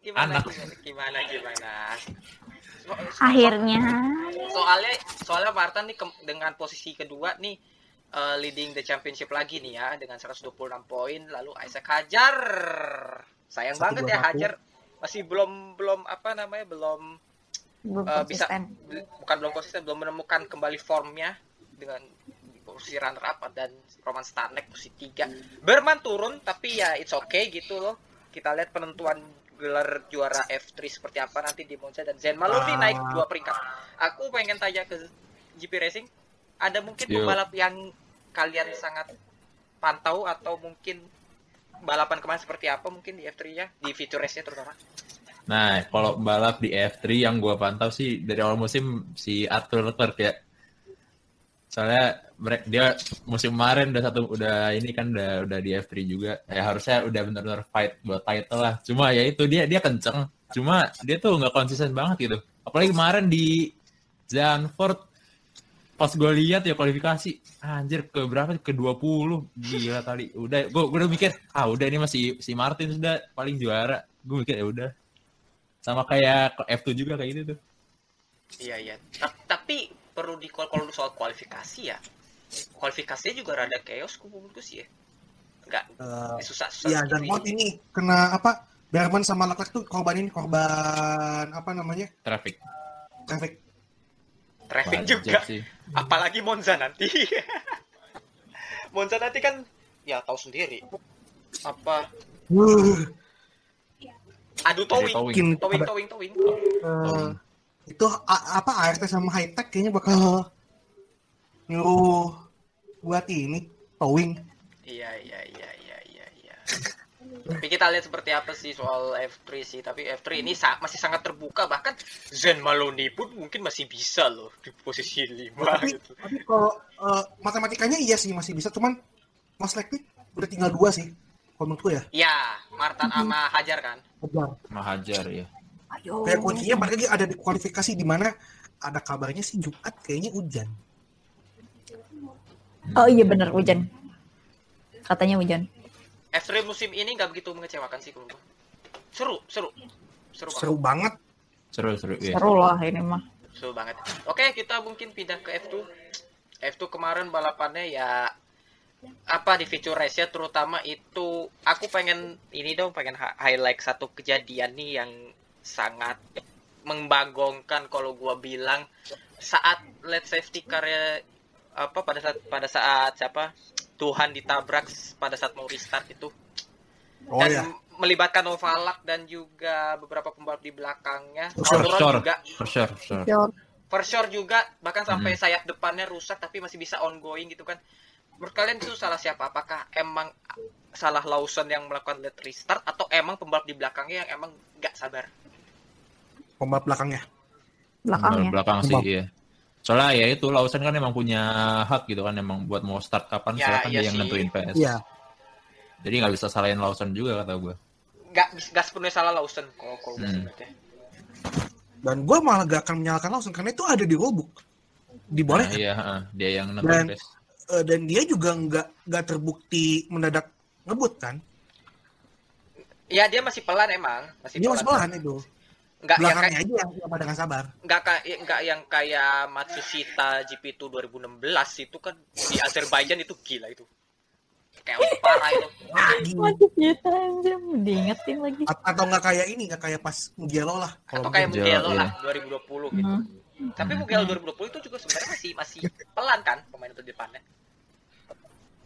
gimana Anak. gimana gimana gimana. So- so- Akhirnya. soalnya soalnya Martin nih ke- dengan posisi kedua nih eh, leading the championship lagi nih ya dengan 126 poin lalu Isaac Hajar sayang banget ya 121. Hajar masih belum belum apa namanya belum Belum eh, bisa konsisten. bukan belum konsisten belum menemukan kembali formnya dengan posisi runner up dan Roman Stanek posisi 3 Berman turun tapi ya it's okay gitu loh kita lihat penentuan gelar juara F3 seperti apa nanti di Monza dan Zen Maloney Ah. naik dua peringkat aku pengen tanya ke GP Racing ada mungkin Yo. pembalap yang kalian sangat pantau atau mungkin balapan kemarin seperti apa mungkin di F3 nya di feature race nya terutama Nah, kalau balap di F3 yang gua pantau sih dari awal musim si Arthur Leclerc ya. Soalnya dia musim kemarin udah satu udah ini kan udah udah di F3 juga. Ya harusnya udah benar-benar fight buat title lah. Cuma ya itu dia dia kenceng. Cuma dia tuh nggak konsisten banget gitu. Apalagi kemarin di Zandvoort pas gue lihat ya kualifikasi anjir ke berapa ke 20 gila tadi udah gue udah mikir ah udah ini masih si Martin sudah paling juara gue mikir ya udah sama kayak ke F2 juga kayak gitu tuh Iya iya. Ta- Tapi perlu di kalau soal kualifikasi ya. Kualifikasinya juga rada chaos ku menurutku sih ya. Enggak Eh, susah susah. Iya, dan Mount ini kena apa? Berman sama Leclerc tuh korban ini korban apa namanya? traffic Traffic. traffic Wajar juga. sih Apalagi Monza nanti. Monza nanti kan ya tahu sendiri. Apa Wuh, adu towing. towing. Towing towing towing. eh, itu a- apa ART sama high tech kayaknya bakal nyuruh buat ini towing. Iya iya iya iya iya iya. Tapi kita lihat seperti apa sih soal F3 sih. Tapi F3 ini sa- masih sangat terbuka. Bahkan Zen Maloney pun mungkin masih bisa loh di posisi 5 Tapi, gitu. tapi kalau eh, matematikanya iya sih masih bisa, cuman Mas Lekti udah tinggal dua sih. Kalau menurutku ya. Ya, Martin sama Hajar kan. Kejar. Mahajar ya Ayo. Kayak kuncinya balik lagi ada di kualifikasi di mana ada kabarnya sih Jumat kayaknya hujan. Oh iya bener hujan. Katanya hujan. F3 musim ini nggak begitu mengecewakan sih kalau. Seru, seru. Seru banget. Seru banget. seru seru ya Seru lah ini mah. Seru banget. Oke, kita mungkin pindah ke F2. F2 kemarin balapannya ya apa di feature race ya terutama itu? Aku pengen ini dong pengen hi- highlight satu kejadian nih yang sangat membagongkan kalau gua bilang. Saat let safety car ya, apa pada saat pada saat siapa? Tuhan ditabrak pada saat mau restart itu. Oh dan ya. melibatkan Novalak dan juga beberapa pembalap di belakangnya. For sure, sure. juga. For sure, for sure. For sure juga. Bahkan sampai Mhm. sayap depannya rusak tapi masih bisa ongoing gitu kan menurut kalian itu salah siapa apakah emang salah Lawson yang melakukan late restart atau emang pembalap di belakangnya yang emang nggak sabar Pembalap belakangnya. belakangnya. belakang sih iya soalnya ya itu Lawson kan emang punya hak gitu kan emang buat mau start kapan Ya, silakan iya dia yang sih. nentuin PS Iya. jadi nggak bisa salahin Lawson juga kata gue nggak nggak sepenuhnya salah Lawson kalau kalau gue Hmm. ya. Dan gue malah gak akan menyalahkan Lawson karena itu ada di rulebook. Diboleh. Nah, iya heeh. dia yang Dan- nentuin PS Eh, dan dia juga nggak nggak terbukti mendadak ngebut kan? ya dia masih pelan emang masih Dia masih pelan itu. nggak yang kayak aja yang, yang pada nggak sabar. nggak kayak nggak yang kayak Matsushita GP2 2016 itu kan di Azerbaijan itu gila itu kayak parah itu kita anjir, diingetin lagi. A- atau nggak kayak ini nggak kayak pas Mugello lah. atau Kalau kayak Mugello, Mugello iya. lah 2020 gitu Hmm. Tapi Mugello 2020 itu juga sebenarnya masih masih pelan kan pemain itu di depannya.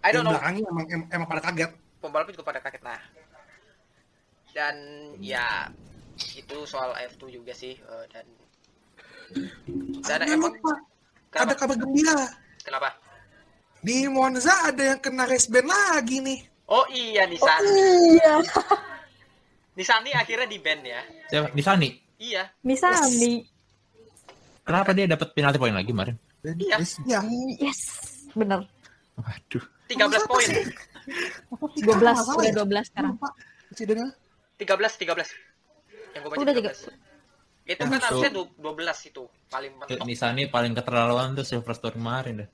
I don't know, belakangnya emang em- emang pada kaget. pembalap juga pada kaget nah. Dan ya itu soal F2 juga sih eh, dan dan Ada emang lupa. Ada kabar gembira. kenapa? Di Monza ada yang kena race ban lagi nih. Oh iya Nissan. Iya, Nissan nih akhirnya di ban ya. siapa Nisani Iya. Misami. Kenapa dia dapat penalti poin lagi kemarin Iya. Ya, Yes, bener. waduh 13 poin. 12, udah 12 sekarang. Insidennya. 13 13. Yang gue baca Udah 13. Itu kan harusnya du- 12 itu paling mentok. Nisani paling keterlaluan tuh Silverstone kemarin deh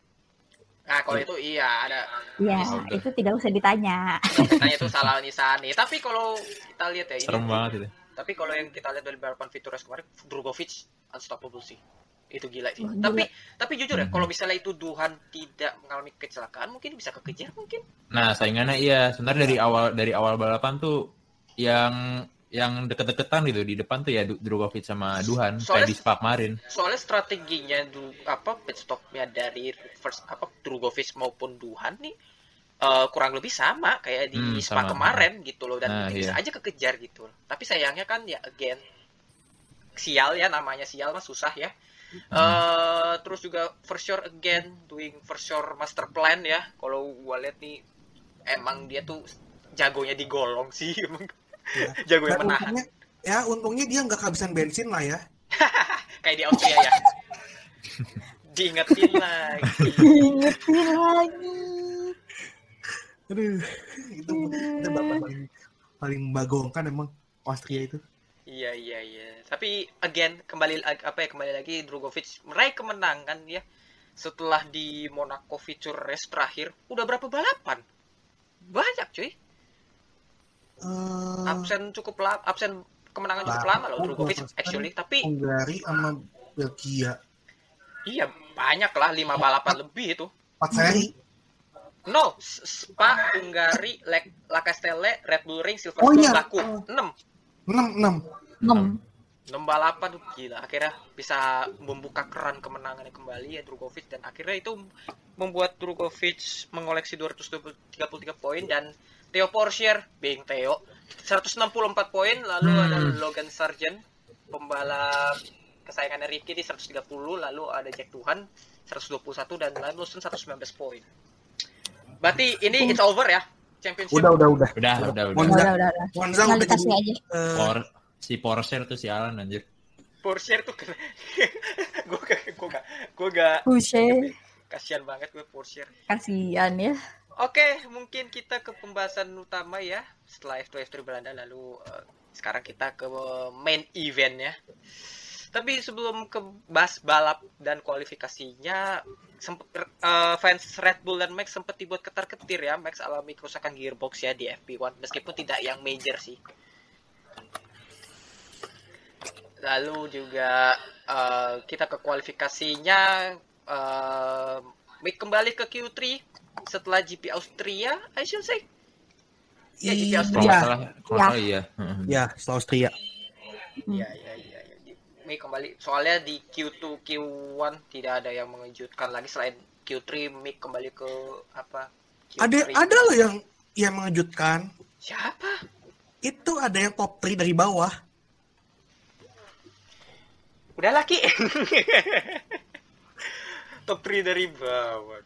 Nah, kalau itu iya ada Ya, Udah. itu tidak usah ditanya. Katanya itu salah Nisani. Tapi kalau kita lihat ya ini, serem banget itu tapi kalau yang kita lihat dari balapan Vitures kemarin, Drugovic unstoppable sih. Itu gila sih. Gila. Tapi tapi jujur ya, kalau misalnya itu Duhan tidak mengalami kecelakaan, mungkin bisa kekejar mungkin. Nah, saingannya iya. Sebenarnya dari awal dari awal balapan tuh yang yang deket-deketan gitu di depan tuh ya Drugovic sama Duhan Soalnya- kayak di Spa kemarin. Soalnya strateginya du, apa pit stopnya dari first apa Drugovic maupun Duhan nih eh, kurang lebih sama kayak di Hmm, Spa sama. kemarin gitu loh dan Nah, bisa iya. aja kekejar gitu. Tapi sayangnya kan ya again sial ya namanya sial mah susah ya. eh terus juga for sure again doing for sure master plan ya. Kalau gua lihat nih emang dia tuh jagonya digolong sih emang. Iya. Jago yang menahan. untungnya, ya untungnya dia nggak kehabisan bensin lah ya. Kayak di Austria ya. Diingetin lagi. Ingetin lagi. Aduh, itu itu bapak paling paling bagongkan emang Austria itu. Iya iya iya. Tapi again kembali apa ya kembali lagi Drugovic meraih kemenangan ya setelah di Monaco feature race terakhir udah berapa balapan? Banyak cuy. Eh, Absen cukup lama, absen kemenangan cukup Lama. loh Drugovic actually. Tapi Hungari sama Belgia iya banyak lah lima balapan lebih itu. empat seri. No, Spa, Hungari, Le- La Castelle, Red Bull Ring, Oh, Silverstone, iya. Baku. Oh. 6. enam enam. 6. 6 balapan tuh gila akhirnya bisa membuka keran kemenangannya kembali ya Drugovic dan akhirnya itu membuat Drugovic mengoleksi 233 poin dan Theo Porcher being Theo 164 poin lalu Hmm. ada Logan Sargent pembalap kesayangannya Ricky di 130 lalu ada Jack Tuhan 121 dan Lawson 119 poin berarti ini it's over ya championship Udah udah udah. Udah, udah, udah. Monza, Udah, udah, udah. Monza Tinggal udah jadi dikasih aja. eh, Por si Porsche tuh si Alan anjir. Porcher tuh kena gue gak gue gak gue gak Pushe. kasihan banget gue Porcher Kasian ya. Oke, mungkin kita ke pembahasan utama ya. Setelah F2 F3 Belanda lalu eh, sekarang kita ke main event ya. Tapi sebelum ke bahas balap dan kualifikasinya sempet, eh, fans Red Bull dan Max sempat dibuat ketar-ketir ya. Max alami kerusakan gearbox ya di FP1 meskipun tidak yang major sih. Lalu juga eh, kita ke kualifikasinya eh, kembali ke Q3 setelah GP Austria, I should say. Ya, GP. Kalau Austria. Ya. salah iya. Heeh. Ya, setelah Austria. Iya, iya, iya. Ya. Mei kembali. Soalnya di Q2, Q1 tidak ada yang mengejutkan lagi selain Q3 Mick kembali ke apa? Q3. Ada ada loh yang yang mengejutkan. Siapa? Itu ada yang top 3 dari bawah. Udah laki. Top 3 dari bawah.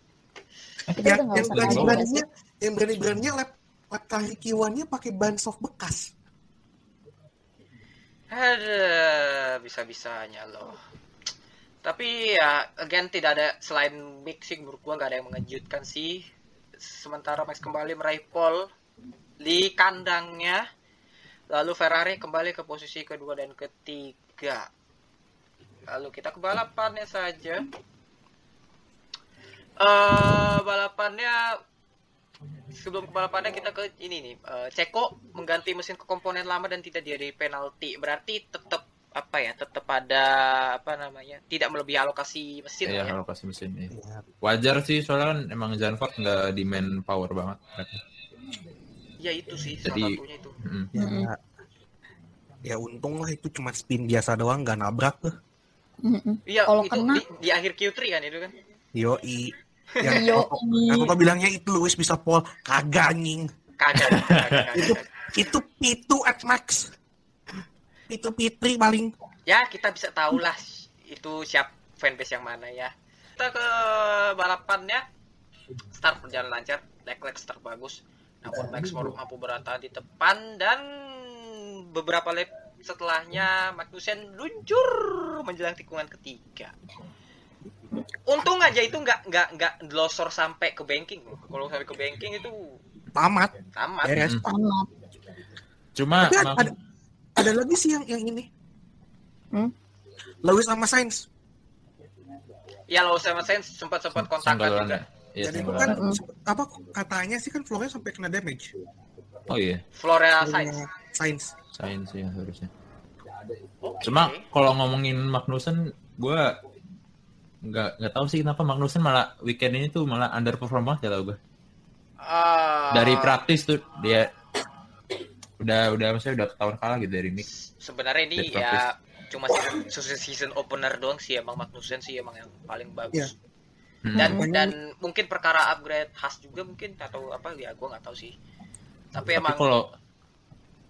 Yang yang berani beraninya yang berani beraninya lap lap terakhir Q1-nya pakai ban soft bekas. Ada bisa-bisanya loh. Tapi ya, again tidak ada selain sih menurut gua nggak ada yang mengejutkan sih. Sementara Max kembali meraih pole di kandangnya. Lalu Ferrari kembali ke posisi kedua dan ketiga. Lalu kita ke balapannya saja. eh balapannya sebelum ke balapannya kita ke ini nih eh, Ceko mengganti mesin ke komponen lama dan tidak jadi penalti berarti tetap apa ya tetap ada apa namanya tidak melebihi alokasi mesin Iya, ya alokasi mesin. Iya. Wajar sih, soalnya kan emang Zandvoort nggak demand power banget. ya itu sih Jadi- salah satunya itu Mm. Ya, ya untung lah itu cuma spin biasa doang nggak nabrak tuh. Iya Kalau itu kena- di, di akhir Q3 kan itu kan Yoi. Yang Yo, aku kok bilangnya itu Lewis bisa pole kagak anjing. kagak kagak, kagak, Itu itu P2 at max. Itu P3 paling. ya kita bisa tahu lah itu siap fanbase yang mana ya. Kita ke balapannya start berjalan lancar Leclerc start bagus. Namun Max Moore mampu bertahan di depan dan beberapa lap setelahnya Magnussen luncur menjelang tikungan ketiga untung aja itu nggak nggak nggak losor sampai ke banking kalau sampai ke banking itu Tamat. tamat Beres. tamat. Cuma Tapi emang- ada, ada lagi sih yang yang ini. Hmm? Lewis sama Sainz. ya lo sama saya sempat sempat kontak senggolan juga ya. Dan itu kan sempet- apa katanya sih kan floornya sampai kena damage. Oh iya, Flora Sainz Sainz. sains ya harusnya. Cuma kalau ngomongin Magnussen, gue nggak nggak tahu sih kenapa Magnussen malah weekend ini tuh malah underperform banget ya tau gue. Ah, Dari praktis tuh dia udah udah maksudnya udah tahun kalah gitu dari Mick. sebenarnya ini Dari ya cuma season, season opener doang sih emang Magnussen sih emang yang paling bagus Iya. Hmm. dan Makanya- dan mungkin perkara upgrade khas juga mungkin atau apa ya gue nggak tahu sih tapi Tapi emang kalau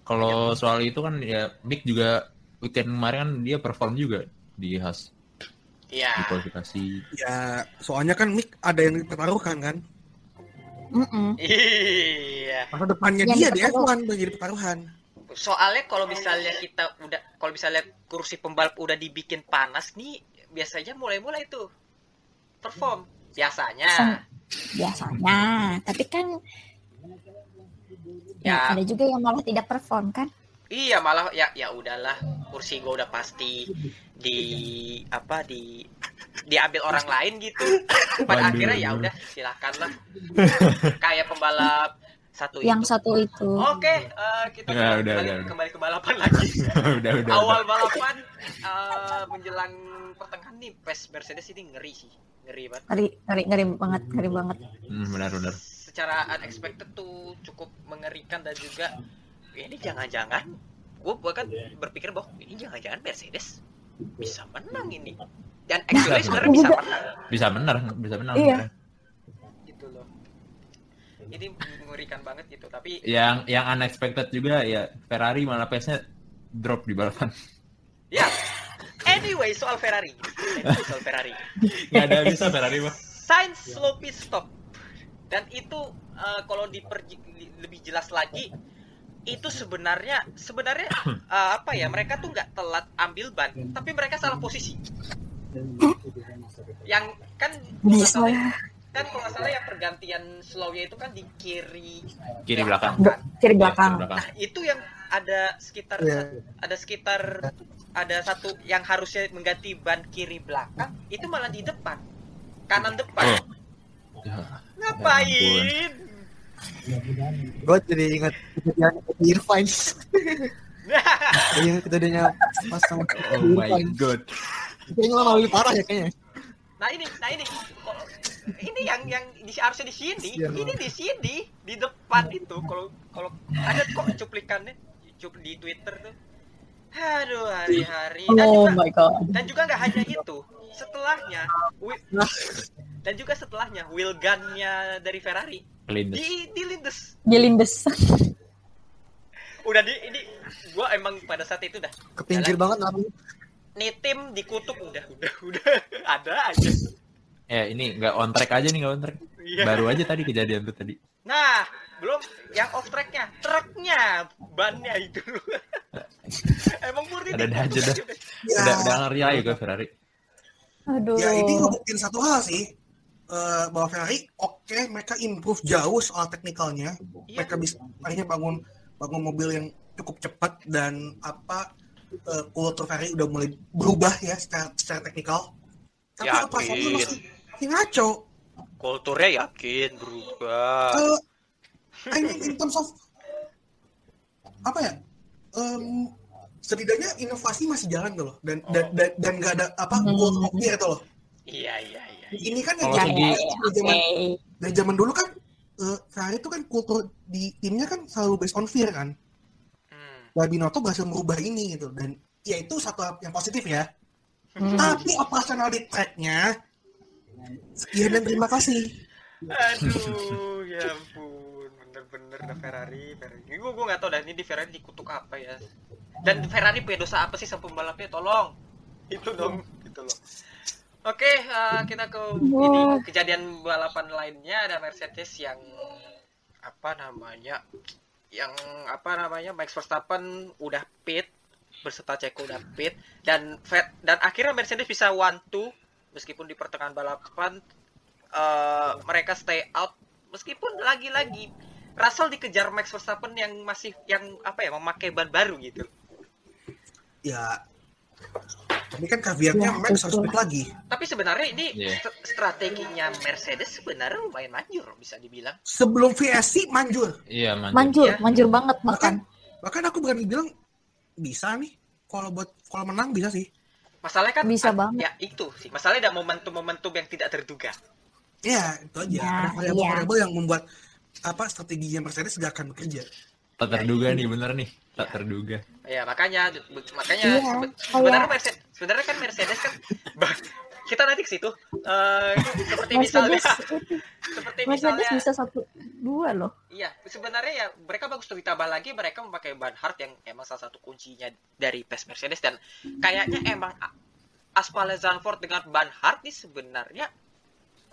kalau soal itu kan ya Mick juga weekend kemarin kan dia perform juga di Haas ya di kualifikasi. Ya, soalnya kan Mick ada yang dipertaruhkan kan. Mm-mm. iya Masa depannya Yang dia di dipertaruh- F1 menjadi pertaruhan. soalnya kalau misalnya kita udah kalau misalnya kursi pembalap udah dibikin panas nih biasanya mulai-mulai tuh perform biasanya Biasanya, tapi kan Ya. ya, ada juga yang malah tidak perform kan? Iya malah ya ya udahlah kursi gue udah pasti di apa di diambil orang lain gitu. Pada Waduh. akhirnya ya udah silakan lah. Kayak pembalap satu Yang itu. satu itu. Oke, eh, kita Ya, kembali, udah, udah, udah. kembali ke balapan lagi. udah udah. Awal udah. balapan eh, menjelang pertengahan nih, pes Mercedes ini ngeri sih, ngeri banget. Ngeri, ngeri, ngeri banget, ngeri banget. Hmm, benar benar. Secara unexpected tuh cukup mengerikan dan juga ini jangan-jangan gue bahkan berpikir bahwa ini jangan-jangan Mercedes bisa menang ini dan actually Bisa. sebenarnya bisa Juga. menang Bisa benar, bisa benar. Iya. gitu loh ini mengerikan banget gitu tapi Yang yang unexpected juga ya Ferrari malah pace-nya drop di balapan. ya anyway soal Ferrari Anyway, soal Ferrari Nggak ada bisa Ferrari mah. Sainz slow pit stop dan itu eh, kalau diperji lebih jelas lagi itu sebenarnya sebenarnya eh, apa ya mereka tuh nggak telat ambil ban tapi mereka salah posisi yang kan salah- ya. kan kalau nggak salah ya pergantian slownya itu kan di kiri Kiri belakang. Be- Kiri belakang. Kiri belakang. nah itu yang ada sekitar Iya. ada sekitar ada satu yang harusnya mengganti ban kiri belakang itu malah di depan kanan depan Oh. Ya, ngapain Gue jadi ingat kejadian Irvine. Jadi ingat kejadiannya pas sama Oh my Irvine. god. Kayaknya malah lebih parah ya kayaknya. Nah ini, nah ini, Kok- ini yang yang di, harusnya di sini Kasian ini di sini di depan itu kalau kalau ada kok cuplikannya cup di Twitter tuh aduh hari-hari dan Oh juga my god. dan juga nggak hanya itu setelahnya wi- dan juga setelahnya wheel gun-nya dari Ferrari Kelindes. di di lindes Gelindes. udah di ini gua emang pada saat itu dah ke pinggir banget nabi nih tim dikutuk udah udah udah ada aja Ya ini nggak on track aja nih nggak on track. Iya. Baru aja tadi kejadian tuh tadi. Nah, belum yang off tracknya, truknya, bannya itu. Emang murni Ada dikutuk aja dah. udah. Ya, Udah udah ngeri aja gue Ferrari. Aduh. ya ini ngebuktiin satu hal sih. Eh, bahwa Ferrari oke mereka improve jauh soal teknikalnya Iya. mereka bisa akhirnya bangun bangun mobil yang cukup cepat dan apa eh, kultur Ferrari udah mulai berubah ya secara, secara teknikal tapi Yakin. operasional masih, masih ngaco Kulturnya yakin berubah. Eh, I mean in terms of apa ya em, setidaknya inovasi masih jalan tuh loh dan dan dan, dan nggak ada apa Hmm. gold clear tuh loh Iya, iya, iya. Ini kan dari, segi- dari zaman dari zaman dulu kan eh, Ferrari itu kan kultur di timnya kan selalu based on fear kan Hmm. Nah, Binotto berhasil merubah ini gitu dan ya itu satu hal yang positif ya Hmm. tapi operasional di tracknya sekian dan terima kasih Aduh, ya ampun, bener-bener dah Ferrari, Ferrari. Gue gue nggak tahu dah ini di Ferrari dikutuk apa ya. Dan Ferrari punya dosa apa sih sama pembalapnya? Tolong, itu dong, gitu loh. Oke, eh, kita ke ini kejadian balapan lainnya. Ada Mercedes yang apa namanya, yang apa namanya Max Verstappen udah pit berserta Ceko udah pit dan dan akhirnya Mercedes bisa one two. Meskipun di pertengahan balapan eh, mereka stay out. Meskipun lagi-lagi Russell dikejar Max Verstappen yang masih yang apa ya memakai ban baru gitu. ya ini kan kaviarnya Ya, Max harus lagi Tapi sebenarnya ini Iya. st- strateginya Mercedes sebenarnya lumayan manjur bisa dibilang. sebelum VSC manjur Iya manjur. Manjur, Ya. manjur banget bahkan bahkan. bahkan aku berani bilang bisa nih kalau buat kalau menang bisa sih Masalahnya kan Bisa banget. Ya itu sih. Masalahnya ada momentum-momentum yang tidak terduga. ya itu aja Ya, ada iya. variabel-variabel yang membuat apa strateginya Mercedes gak akan bekerja Tak terduga nih bener nih. Tak terduga. Ya makanya makanya Iya, sebe- kayak- sebenarnya Mercedes sebenarnya kan Mercedes kan kita nanti ke situ Eh, seperti misalnya Mercedes seperti Mercedes misalnya bisa satu dua loh. Iya, sebenarnya ya mereka bagus tuh ditambah lagi mereka memakai ban hard yang emang salah satu kuncinya dari PES Mercedes dan kayaknya emang a- aspalnya Zandvoort dengan ban hard nih sebenarnya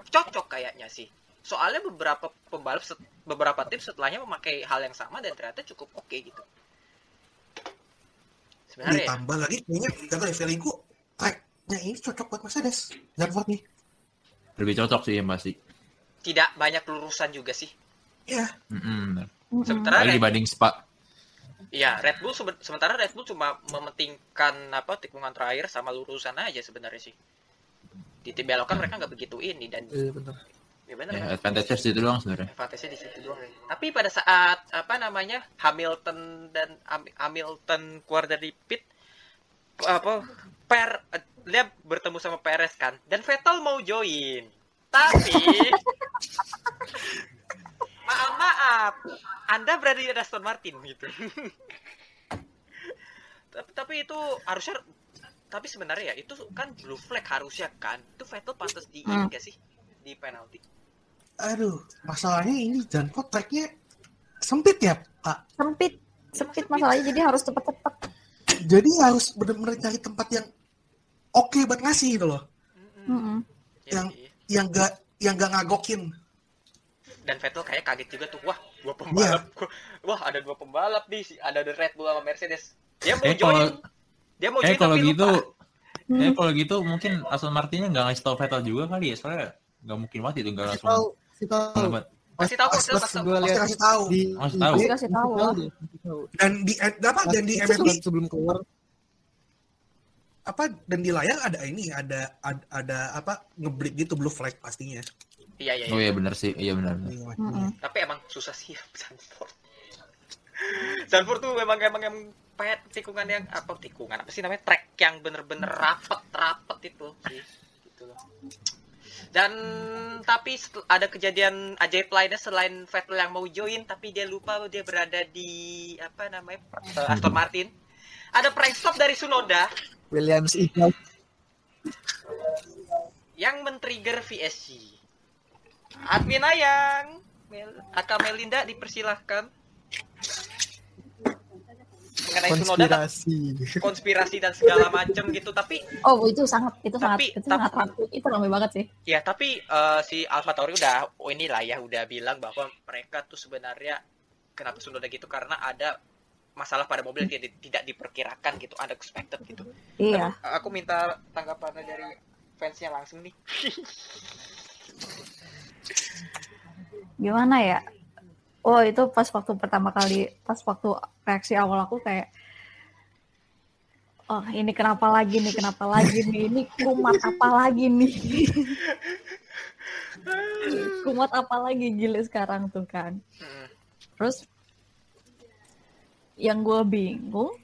cocok kayaknya sih. Soalnya beberapa pembalap set- beberapa tim setelahnya memakai hal yang sama dan ternyata cukup oke gitu. Sebenarnya ya, ditambah lagi kayaknya gak tau ya feelingku tracknya ini cocok buat Mercedes Zandvoort nih Lebih cocok sih ya pasti. tidak banyak lurusan juga sih. ya bener. Mm-mm. Sementara Red, dibanding Spa. ya Red Bull seben- sementara Red Bull cuma mementingkan apa tikungan terakhir sama lurusan aja sebenarnya sih. Di tim belokan mereka nggak begitu ini dan Iya benar. Ya benar Ya, kan? advantage situ doang sebenarnya. Advantage-nya di situ doang. ya. Tapi pada saat apa namanya Hamilton dan Ham- Hamilton keluar dari pit apa Per dia bertemu sama Perez kan dan Vettel mau join. Tapi maaf maaf Anda berada di Aston Martin gitu. tapi, tapi itu harusnya tapi sebenarnya ya itu kan blue flag harusnya kan itu Vettel pantas di ini Hmm. gak sih di penalti aduh masalahnya ini Zandvoort tracknya sempit ya Pak? Sempit, sempit masalahnya jadi harus cepet-cepet. jadi harus benar-benar cari tempat yang oke buat ngasih gitu loh. Ya Yang- yang gak yang gak ngagokin. Dan Vettel kayak kaget juga tuh. Wah dua pembalap. Iya. wah ada dua pembalap nih. Ada the Red Bull sama Mercedes. Dia mau Eh join. kalau dia mau eh join kalau tapi gitu, lupa. Hmm. eh kalau gitu mungkin Aston Martinnya nggak ngasih tau Vettel juga kali ya. Soalnya nggak mungkin mati tuh nggak langsung sih tahu. Masih tahu, Pas- pas pasti lihat kasih tahu. di Kasih tahu. kasih tahu. dan di eh, apa? Dan di MLB sebelum- keluar. Apa? Dan di layar ada ini ada ada, ada apa? Ngeblip gitu blue flag pastinya. Iya iya, Oh iya. iya benar sih, iya benar. Iya, Mm-mm. tapi emang susah sih Zandvoort Zandvoort tuh memang emang yang pet tikungan yang apa tikungan? Apa sih namanya? Track yang bener-bener rapet rapet itu sih. Gitu loh Dan tapi ada kejadian ajaib lainnya selain Vettel yang mau join tapi dia lupa dia berada di apa namanya eh, Aston Martin. Ada prank stop dari Sunoda Williams Eagle. yang men-trigger VSG. Admin Ayang, Mel, Aka Melinda dipersilahkan. Mengenai Sunoda dan Konspirasi. konspirasi dan segala macam gitu. Tapi Oh itu sangat itu sangat Tapi- itu tapi- sangat rame itu rame banget sih. ya tapi eh, si Alpha Tauri udah oh inilah ya udah bilang bahwa mereka tuh sebenarnya kenapa Sunoda gitu karena ada masalah pada mobil yang tidak, tidak diperkirakan gitu, ada expected gitu. Iya. Tapi aku minta tanggapannya dari fansnya langsung nih. Gimana ya? Oh itu pas waktu pertama kali pas waktu reaksi awal aku kayak Oh ini kenapa lagi nih kenapa lagi nih? Ini kumat apa lagi nih? Kumat apa lagi? Gila sekarang tuh kan. Mm. Terus yang gue bingung,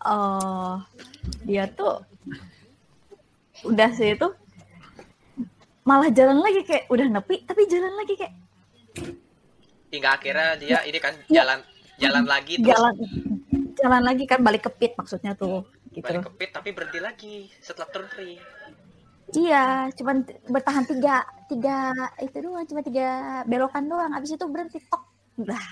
eh dia tuh udah sih itu malah jalan lagi kayak udah nepi tapi jalan lagi kayak Hingga akhirnya dia ini kan Ya. jalan jalan lagi terus jalan jalan lagi kan balik ke pit maksudnya tuh gitu. balik ke pit tapi berhenti lagi setelah turn free. Iya, cuman bertahan tiga tiga itu doang, cuma tiga belokan doang. Abis itu berhenti tok. Udah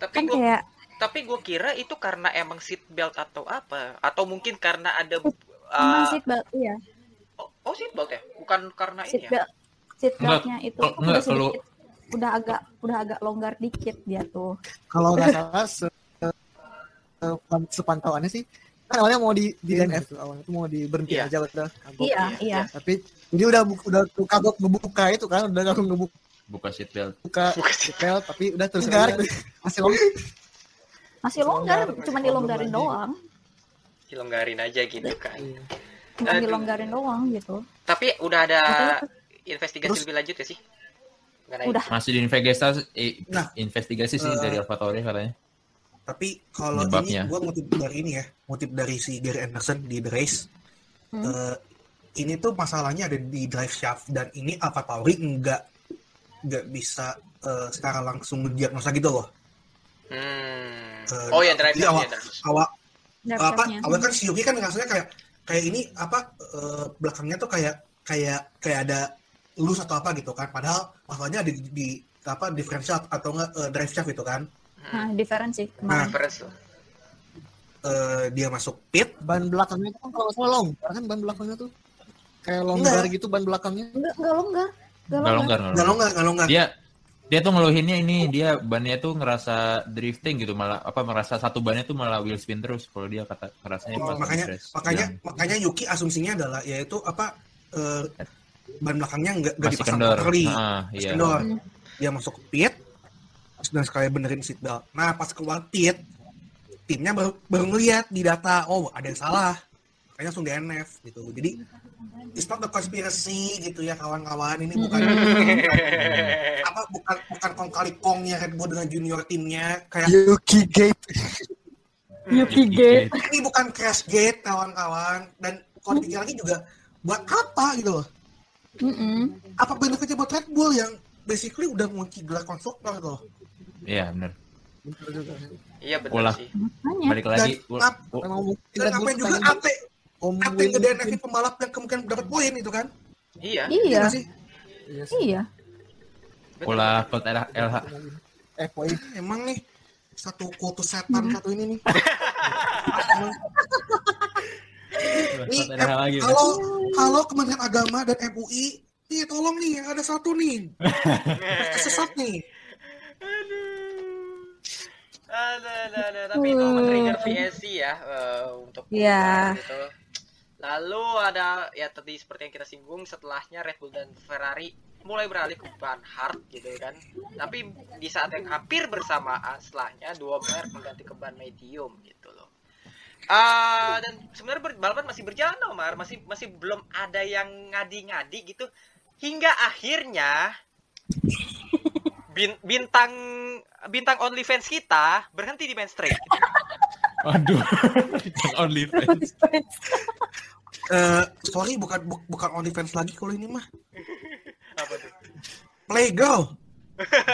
Tapi kan gua kayak tapi gue kira itu karena emang seat belt atau apa atau mungkin karena ada uh, seat belt iya, oh, oh seat belt ya bukan karena seat ini ya belt seat beltnya itu kalau- enggak, kalau- sedikit udah agak udah agak longgar dikit dia tuh. Kalau nggak salah se, se- sepantauannya sih kan awalnya mau di di DNF tuh awalnya tuh mau di berhenti Iya. aja udah kagok. Iya, iya. Tapi jadi udah udah kagok ngebuka itu kan udah kagok ngebuka buka seat belt Bukan setel tapi udah terus masih longgar Masih longgar, Longgar, cuma dilonggarin longgar doang. dilonggarin aja gitu kan Cuma Aduh. dilonggarin doang gitu. tapi udah ada investigasi Terus- lebih lanjut ya sih Udah. masih diinvestigasi eh, Nah. investigasi sih Eh, dari AlphaTauri katanya Tapi kalau ini gue motif dari ini ya, motif dari si Gary Anderson di The Race. Hmm. Eh, ini tuh masalahnya ada di drive shaft dan ini Alpha Tauri nggak nggak bisa eh, secara langsung mendiagnosa gitu loh. hmm. Eh, oh ya drive shaft, awal- ya. Awal apa awal kan si Yuki kan rasanya kayak kayak ini apa eh, belakangnya tuh kayak kayak kayak ada loose atau apa gitu kan padahal masalahnya ada di, di apa differential atau enggak eh, drive shaft itu kan Nah, different sih Nah. Difference. Eh, dia masuk pit ban belakangnya itu kan kalau nggak salah longgar kan ban belakangnya tuh kayak longgar gitu ban belakangnya Enggak, enggak longgar. Enggak nggak longgar. longgar nggak nggak longgar. longgar nggak longgar dia dia tuh ngeluhinnya ini dia bannya tuh ngerasa drifting gitu malah apa merasa satu bannya tuh malah wheel spin terus kalau dia kata rasanya pas makanya makanya Yang makanya Yuki asumsinya adalah yaitu apa eh, ban belakangnya nggak nggak dipasang kendor properly. Ah, Masih iya. Kendor dia masuk ke pit dan sekali benerin seatbelt nah pas keluar pit timnya baru baru ngeliat di data oh ada yang salah. Makanya langsung DNF gitu. Jadi it's not the conspiracy gitu ya kawan-kawan. Ini bukan apa bukan bukan kong kali kongnya Red Bull dengan junior timnya kayak Yuki Gate. Yuki Gate. Ini bukan crash gate kawan-kawan. Dan kalau lagi juga buat apa gitu loh Mm-mm. apa benefitnya buat Red Bull yang basically udah ngunci gelar konstruktor loh iya benar iya betul Ulah. sih. Makanya. balik lagi Dan ul- ap- dan apa juga ate Om ate Win nge pembalap yang kemungkinan dapat poin itu kan? Iya. Iya, Iya sih. iya. ulah code LH, eh poin emang nih satu kultus setan Hmm. satu ini nih nih lagi kalau kalau Kementerian Agama dan MUI nih tolong nih ada satu nih sesat nih Ada, ada, ada. Tapi itu men-trigger VSC ya eh, untuk Iya. gitu. Lalu ada ya tadi seperti yang kita singgung setelahnya Red Bull dan Ferrari mulai beralih ke ban hard gitu kan. Tapi di saat yang hampir bersamaan setelahnya dua merek mengganti ke ban medium gitu loh. Ah dan sebenarnya ber- balapan masih berjalan loh, Mar. Masih masih belum ada yang ngadi-ngadi gitu. Hingga akhirnya bin- bintang bintang OnlyFans kita berhenti di main straight. Waduh, only fans. Eh, sorry bukan bu- bukan only fans lagi kalau ini mah. Apa tuh? Playgirl.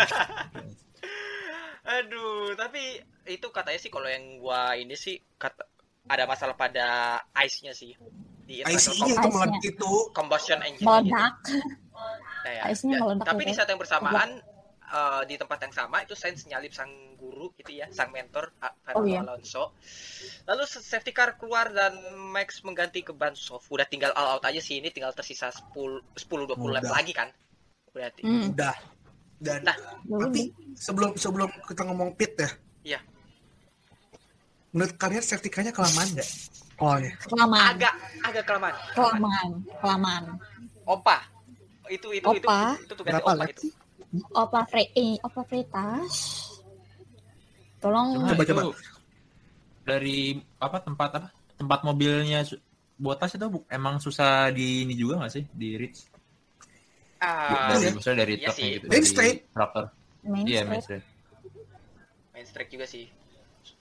Aduh, tapi itu katanya sih kalau yang gua ini sih kata ada masalah pada ice-nya sih di ICE internal itu Ice-nya. meledak itu. combustion engine Meledak. Nah, ya. Ice-nya Da- meledak tapi gitu di ya. saat yang bersamaan eh, di tempat yang sama itu Sainz nyalip sang guru gitu ya, sang mentor Fernando Oh, iya. Alonso. Lalu safety car keluar dan Max mengganti ke ban soft. Udah tinggal all out aja sih ini tinggal tersisa 10 10 20 lap lagi kan. Berarti. Hmm. Udah. Dan Nah, tapi sebelum sebelum kita ngomong pit ya. Iya. Menurut kalian safety car-nya kelamaan nggak? Oh ya. Kelamaan. agak agak kelamaan. Kelamaan. Kelamaan. Opa. Itu itu itu Opa. itu, itu tugas Berapa Opa lap itu. Opa Fre eh, Opa Freitas. Tolong Coba, coba. dari apa tempat apa tempat mobilnya Botas itu bu- emang susah di ini juga nggak sih di reach Ah, dari iya. maksudnya dari Iya truknya sih. gitu Main dari straight. main iya straight. main straight main strike juga sih.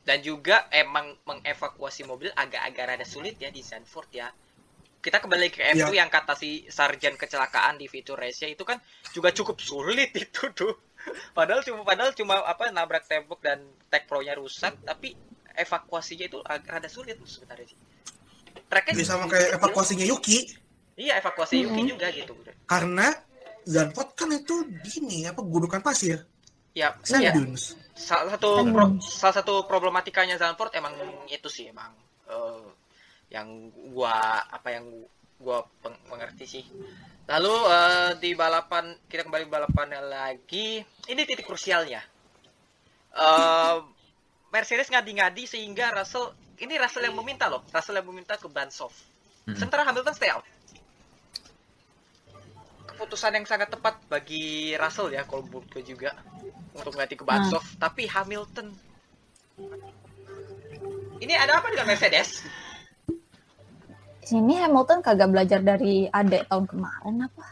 Dan juga emang mengevakuasi mobil agak-agak rada sulit ya di Zandvoort ya. Kita kembali ke F2 Iya. yang kata si sarjan kecelakaan di Vitor Race itu kan juga cukup sulit itu tuh. Padahal cuma padahal cuma apa nabrak tembok dan tag pro-nya rusak, tapi evakuasinya itu agak rada sulit sebenarnya sih. Tracknya Jadi sama kayak evakuasinya Yuki. Iya, evakuasi Yuki Mhm. juga gitu. Karena Zandvoort kan itu gini apa gundukan pasir. Ya, Sand ya dunes. salah satu pro- salah satu problematikanya Zandvoort emang itu sih emang eh, yang gua apa yang gua peng- mengerti sih. Lalu eh, di balapan kita kembali ke balapannya lagi. Ini titik krusialnya. Eh, Mercedes ngadi-ngadi sehingga Russell ini Russell yang meminta loh. Russell yang meminta ke ban soft. Mm-mm. Sementara Hamilton stay out. Keputusan yang sangat tepat bagi Russell ya kalau menurut gue juga untuk ganti ke ban Hmm. soft. Tapi Hamilton ini ada apa dengan Mercedes? Sini Hamilton kagak belajar dari adek tahun kemarin apa?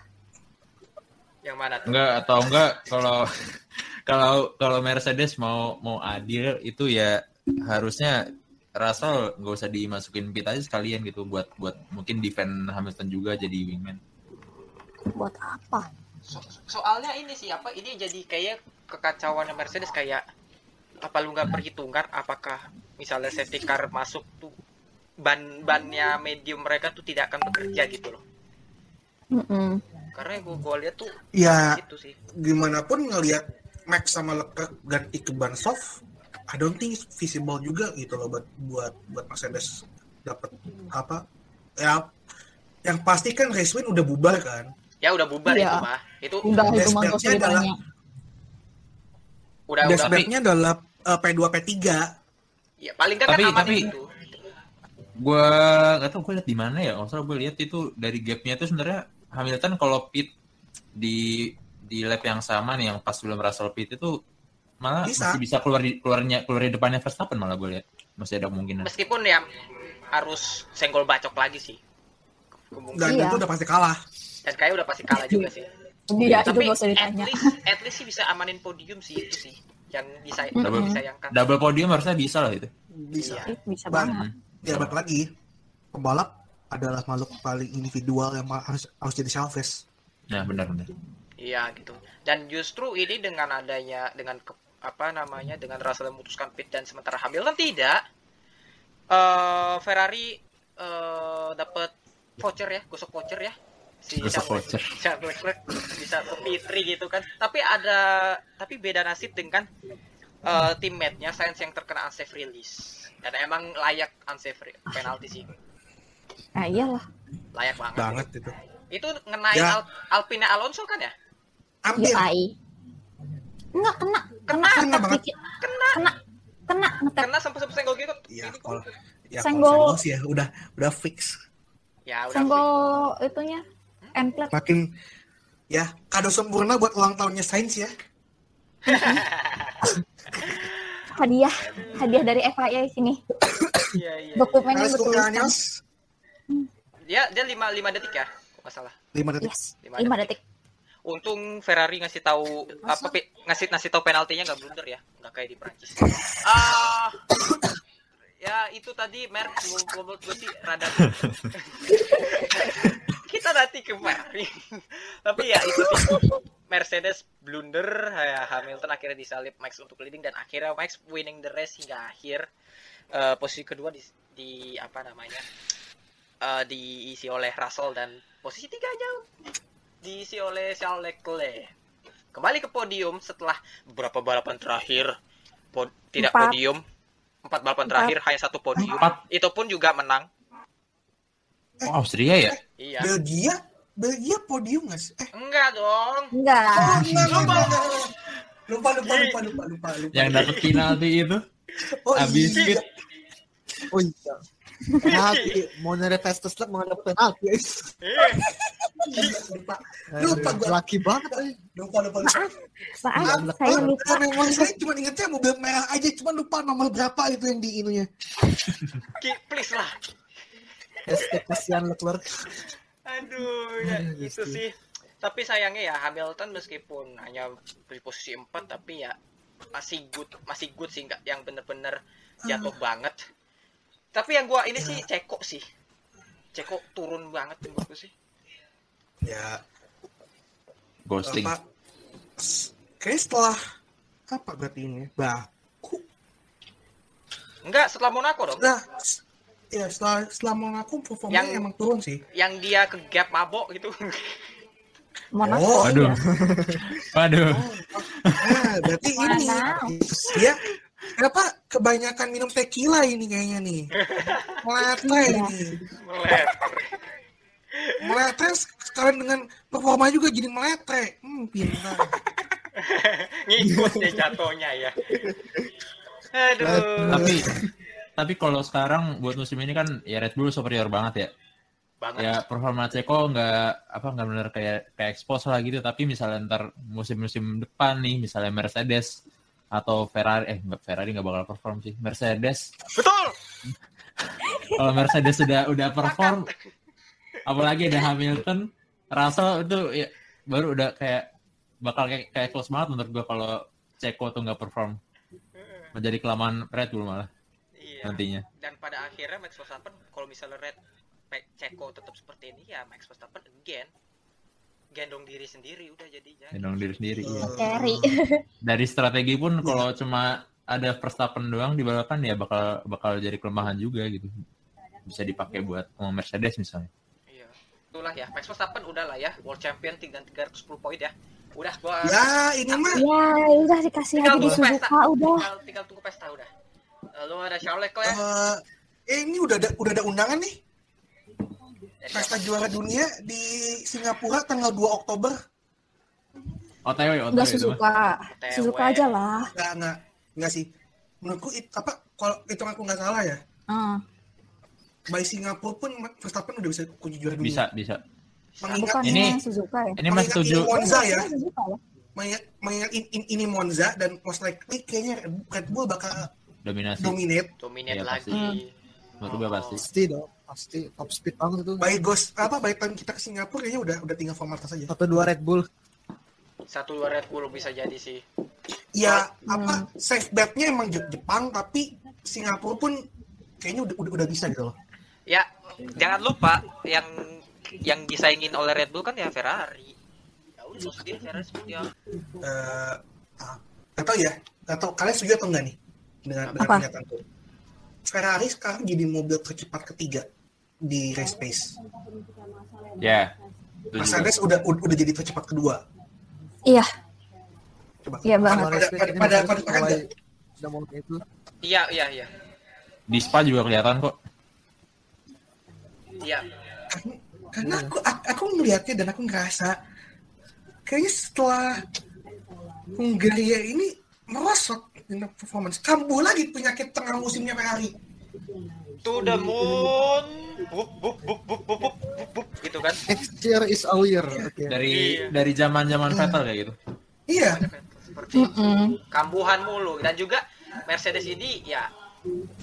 Yang mana tuh? enggak atau enggak kalau kalau kalau Mercedes mau mau adil itu ya harusnya Russell nggak usah dimasukin pit aja sekalian gitu buat buat mungkin defend Hamilton juga jadi wingman Buat apa? So- soalnya ini sih apa? Ini jadi kayak kekacauan Mercedes kayak apa lu nggak perhitungan apakah misalnya safety car masuk tuh ban bannya medium mereka tuh tidak akan bekerja gitu loh. Mm-mm. Karena gue gue lihat tuh Ya gitu sih. gimana pun ngelihat Max sama Leclerc ganti ke ban soft, I don't think it's visible juga gitu loh buat buat buat Mercedes dapat apa ya yang pasti kan race win udah bubar kan Ya udah bubar Iya. itu mah. Itu Udah itu mantul ceritanya. udah udah dashboardnya adalah uh, P2 P3 ya paling kan Tapi- kan tapi- itu. gue nggak tahu gue lihat di mana ya kalau gue lihat itu dari gapnya itu sebenarnya Hamilton kalau pit di di lap yang sama nih yang pas sebelum Russell pit itu malah Bisa. masih bisa keluar di keluarnya keluar di depannya Verstappen malah gue lihat masih ada kemungkinan Meskipun ya harus senggol bacok lagi sih. Kemungkinan. dan Iya. itu udah pasti kalah Dan kayak udah pasti kalah juga sih. Iya, itu Tapi usah at ditanya. least, at least sih bisa amanin podium sih itu sih yang bisa double disayangkan. double podium harusnya bisa lah itu bisa Iya. Bisa Bang. banget. ya balik lagi pembalap adalah makhluk paling individual yang harus harus jadi selfish nah benar benar Iya gitu. Dan justru ini dengan adanya dengan ke- apa namanya dengan Russell memutuskan pit dan sementara Hamilton tidak, eh Ferrari eh dapat voucher ya, gosok voucher ya. Si voucher. Charles Leclerc bisa ke P3 gitu kan. Tapi ada tapi beda nasib dengan eh teammate-nya Sainz yang terkena unsafe release. Dan emang layak unsafe penalti sih. Nah, iyalah. Layak banget. banget itu Itu ngenain Ya. Al- Alpine Alonso kan ya? hampir UI. Enggak kena, Kena, kena, kena. Kena, kena, kena, ngetep. Karena sempat-sempat senggol gitu. ya Ini kalau ya Senggol. kalau senggol sih ya udah udah fix Ya udah. Senggol itunya, endplate. makin ya kado sempurna buat ulang tahunnya Sainz ya Hadiah, hadiah dari FIA sini. Iya iya. Dokumennya Harus betul. Dia dia 5 5 detik ya, nggak salah. 5 detik Yes, 5 5 detik. Untung Ferrari ngasih tahu apa pe- ngasih ngasih tahu penaltinya nggak blunder ya, nggak kayak di Prancis. Ah ya itu tadi merek menurut gue sih rada kita nanti kemarin. Tapi ya itu sih Mercedes blunder ya Hamilton akhirnya disalip Max untuk leading dan akhirnya Max winning the race hingga akhir Eh, posisi kedua di, di apa namanya eh, diisi oleh Russell dan posisi tiganya diisi oleh Charles Leclerc. Kembali ke podium setelah beberapa balapan terakhir? Po- tidak Empat. podium. Empat balapan terakhir hanya satu podium. Empat. itu pun juga menang Oh, Austria ya? iya Belgia, Belgia podium nggak sih? Eh, enggak dong Enggak. oh, enggak, enggak, enggak, enggak. Lupa, lupa, lupa, lupa, lupa, lupa. Yang dapat penalti itu Oh, habis iya. pit. Oh iya. Penalti, mau nyari fastest lap mau ada penalti. Eh, lupa, lupa gua. Laki banget. eh. lupa, lupa, lupa. Maaf, Ah, saya lupa. memang saya cuma ingetnya mobil merah aja, cuma lupa nomor berapa itu yang di inunya. Ki, please lah Hashtag kasihan Leclerc. Aduh, ya, Aduh, itu sih. Tapi sayangnya ya Hamilton meskipun hanya di posisi 4 tapi ya masih good, masih good sih nggak yang bener-bener jatuh banget. Tapi yang gua ini sih Ceko sih. Ceko turun banget menurutku sih. Ya, Ghosting. apa? Kayak setelah apa berarti ini? Baku. Enggak, setelah Monaco dong. Nah, ya setelah setelah Monaco performanya Yang- emang turun sih. Yang dia ke gap mabok gitu. Monaco. Oh, Waduh. Waduh. Nah, berarti ini ya kenapa kebanyakan minum tequila ini kayaknya nih. Meletre ini. Melet. Meletre sekalian dengan performa juga jadi meletre. Hmm, pintar. Ngikut deh jatuhnya ya. Aduh. Tapi tapi kalau sekarang buat musim ini kan ya Red Bull superior banget ya. Banget. Ya performa Ceko nggak apa nggak benar kayak kayak expose lah gitu. Tapi misalnya ntar musim-musim depan nih misalnya Mercedes atau Ferrari eh nggak Ferrari nggak bakal perform sih. Mercedes Betul. kalau Mercedes sudah udah perform apalagi ada Hamilton Russell itu ya baru udah kayak bakal kayak, kayak close banget menurut gua kalau Ceko tuh nggak perform menjadi kelamaan Red Bull malah Iya. nantinya. Dan pada akhirnya Max Verstappen kalau misalnya Red Ceko tetap seperti ini ya Max Verstappen again. Gendong diri sendiri udah jadinya. Gendong diri sendiri iya. Carry. dari strategi pun kalau cuma ada Verstappen doang di balapan ya bakal bakal jadi kelemahan juga gitu. Bisa dipakai buat sama Mercedes misalnya. Iya. Itulah ya Max Verstappen udah lah ya World Champion tinggal 310 poin ya. Udah gua Ya, ini mah. Ya, udah dikasih aja di pesta Suzuka udah. tinggal, tinggal tunggu pesta udah lalu ada Charles Leclerc eh, eh, ini udah ada udah ada undangan nih. Pesta juara dunia di Singapura tanggal 2 Oktober. OTW OTW mah. Suzuka. Suzuka aja lah. Enggak, enggak. Enggak sih. Menurutku it, apa kalau itu aku nggak salah ya. Ah, By Singapura pun Verstappen udah bisa kunci juara dunia. bisa bisa Mengingat bukan Ini- ini Suzuka ya. ini masih mengingat setuju ini Monza ya. Ya. Mengingat, mengingat in- in- ini Monza dan most likely kayaknya Red Bull bakal dominasi dominate. dominate Iya, lagi pasti. menurut gua pasti Pasti dong. Pasti top speed banget itu. By Ghost apa by time kita ke Singapura kayaknya udah udah tinggal formalitas aja. Satu dua Red Bull. satu dua Red Bull bisa jadi sih Ya apa safe bet-nya emang Je- Jepang tapi Singapura pun kayaknya udah udah, udah bisa gitu loh. ya jangan lupa yang yang disaingin oleh Red Bull kan ya Ferrari ya udah Ferrari seperti apa Eh ah, tahu ya, tahu kalian setuju atau enggak nih dengan dengan Apa? pernyataan itu. Ferrari sekarang jadi mobil tercepat ketiga di race pace. ya juga. Mercedes udah udah, jadi tercepat kedua. Iya, Coba. iya banget. Pada- pada- Mercedes pada- pada- mulai sudah mau itu. iya iya iya di Spa juga kelihatan kok iya Karena aku aku, aku ngelihatnya dan aku ngerasa kayaknya setelah Hungaria ini merosot dengan performance. Kambuh lagi penyakit tengah musimnya Ferrari. to the moon bup bup bup bup bup bup bup, bup gitu kan Next year is our year. Oke. dari Iya. dari zaman zaman Vettel kayak gitu Iya, seperti itu. Mm-mm. kambuhan mulu dan juga Mercedes ini ya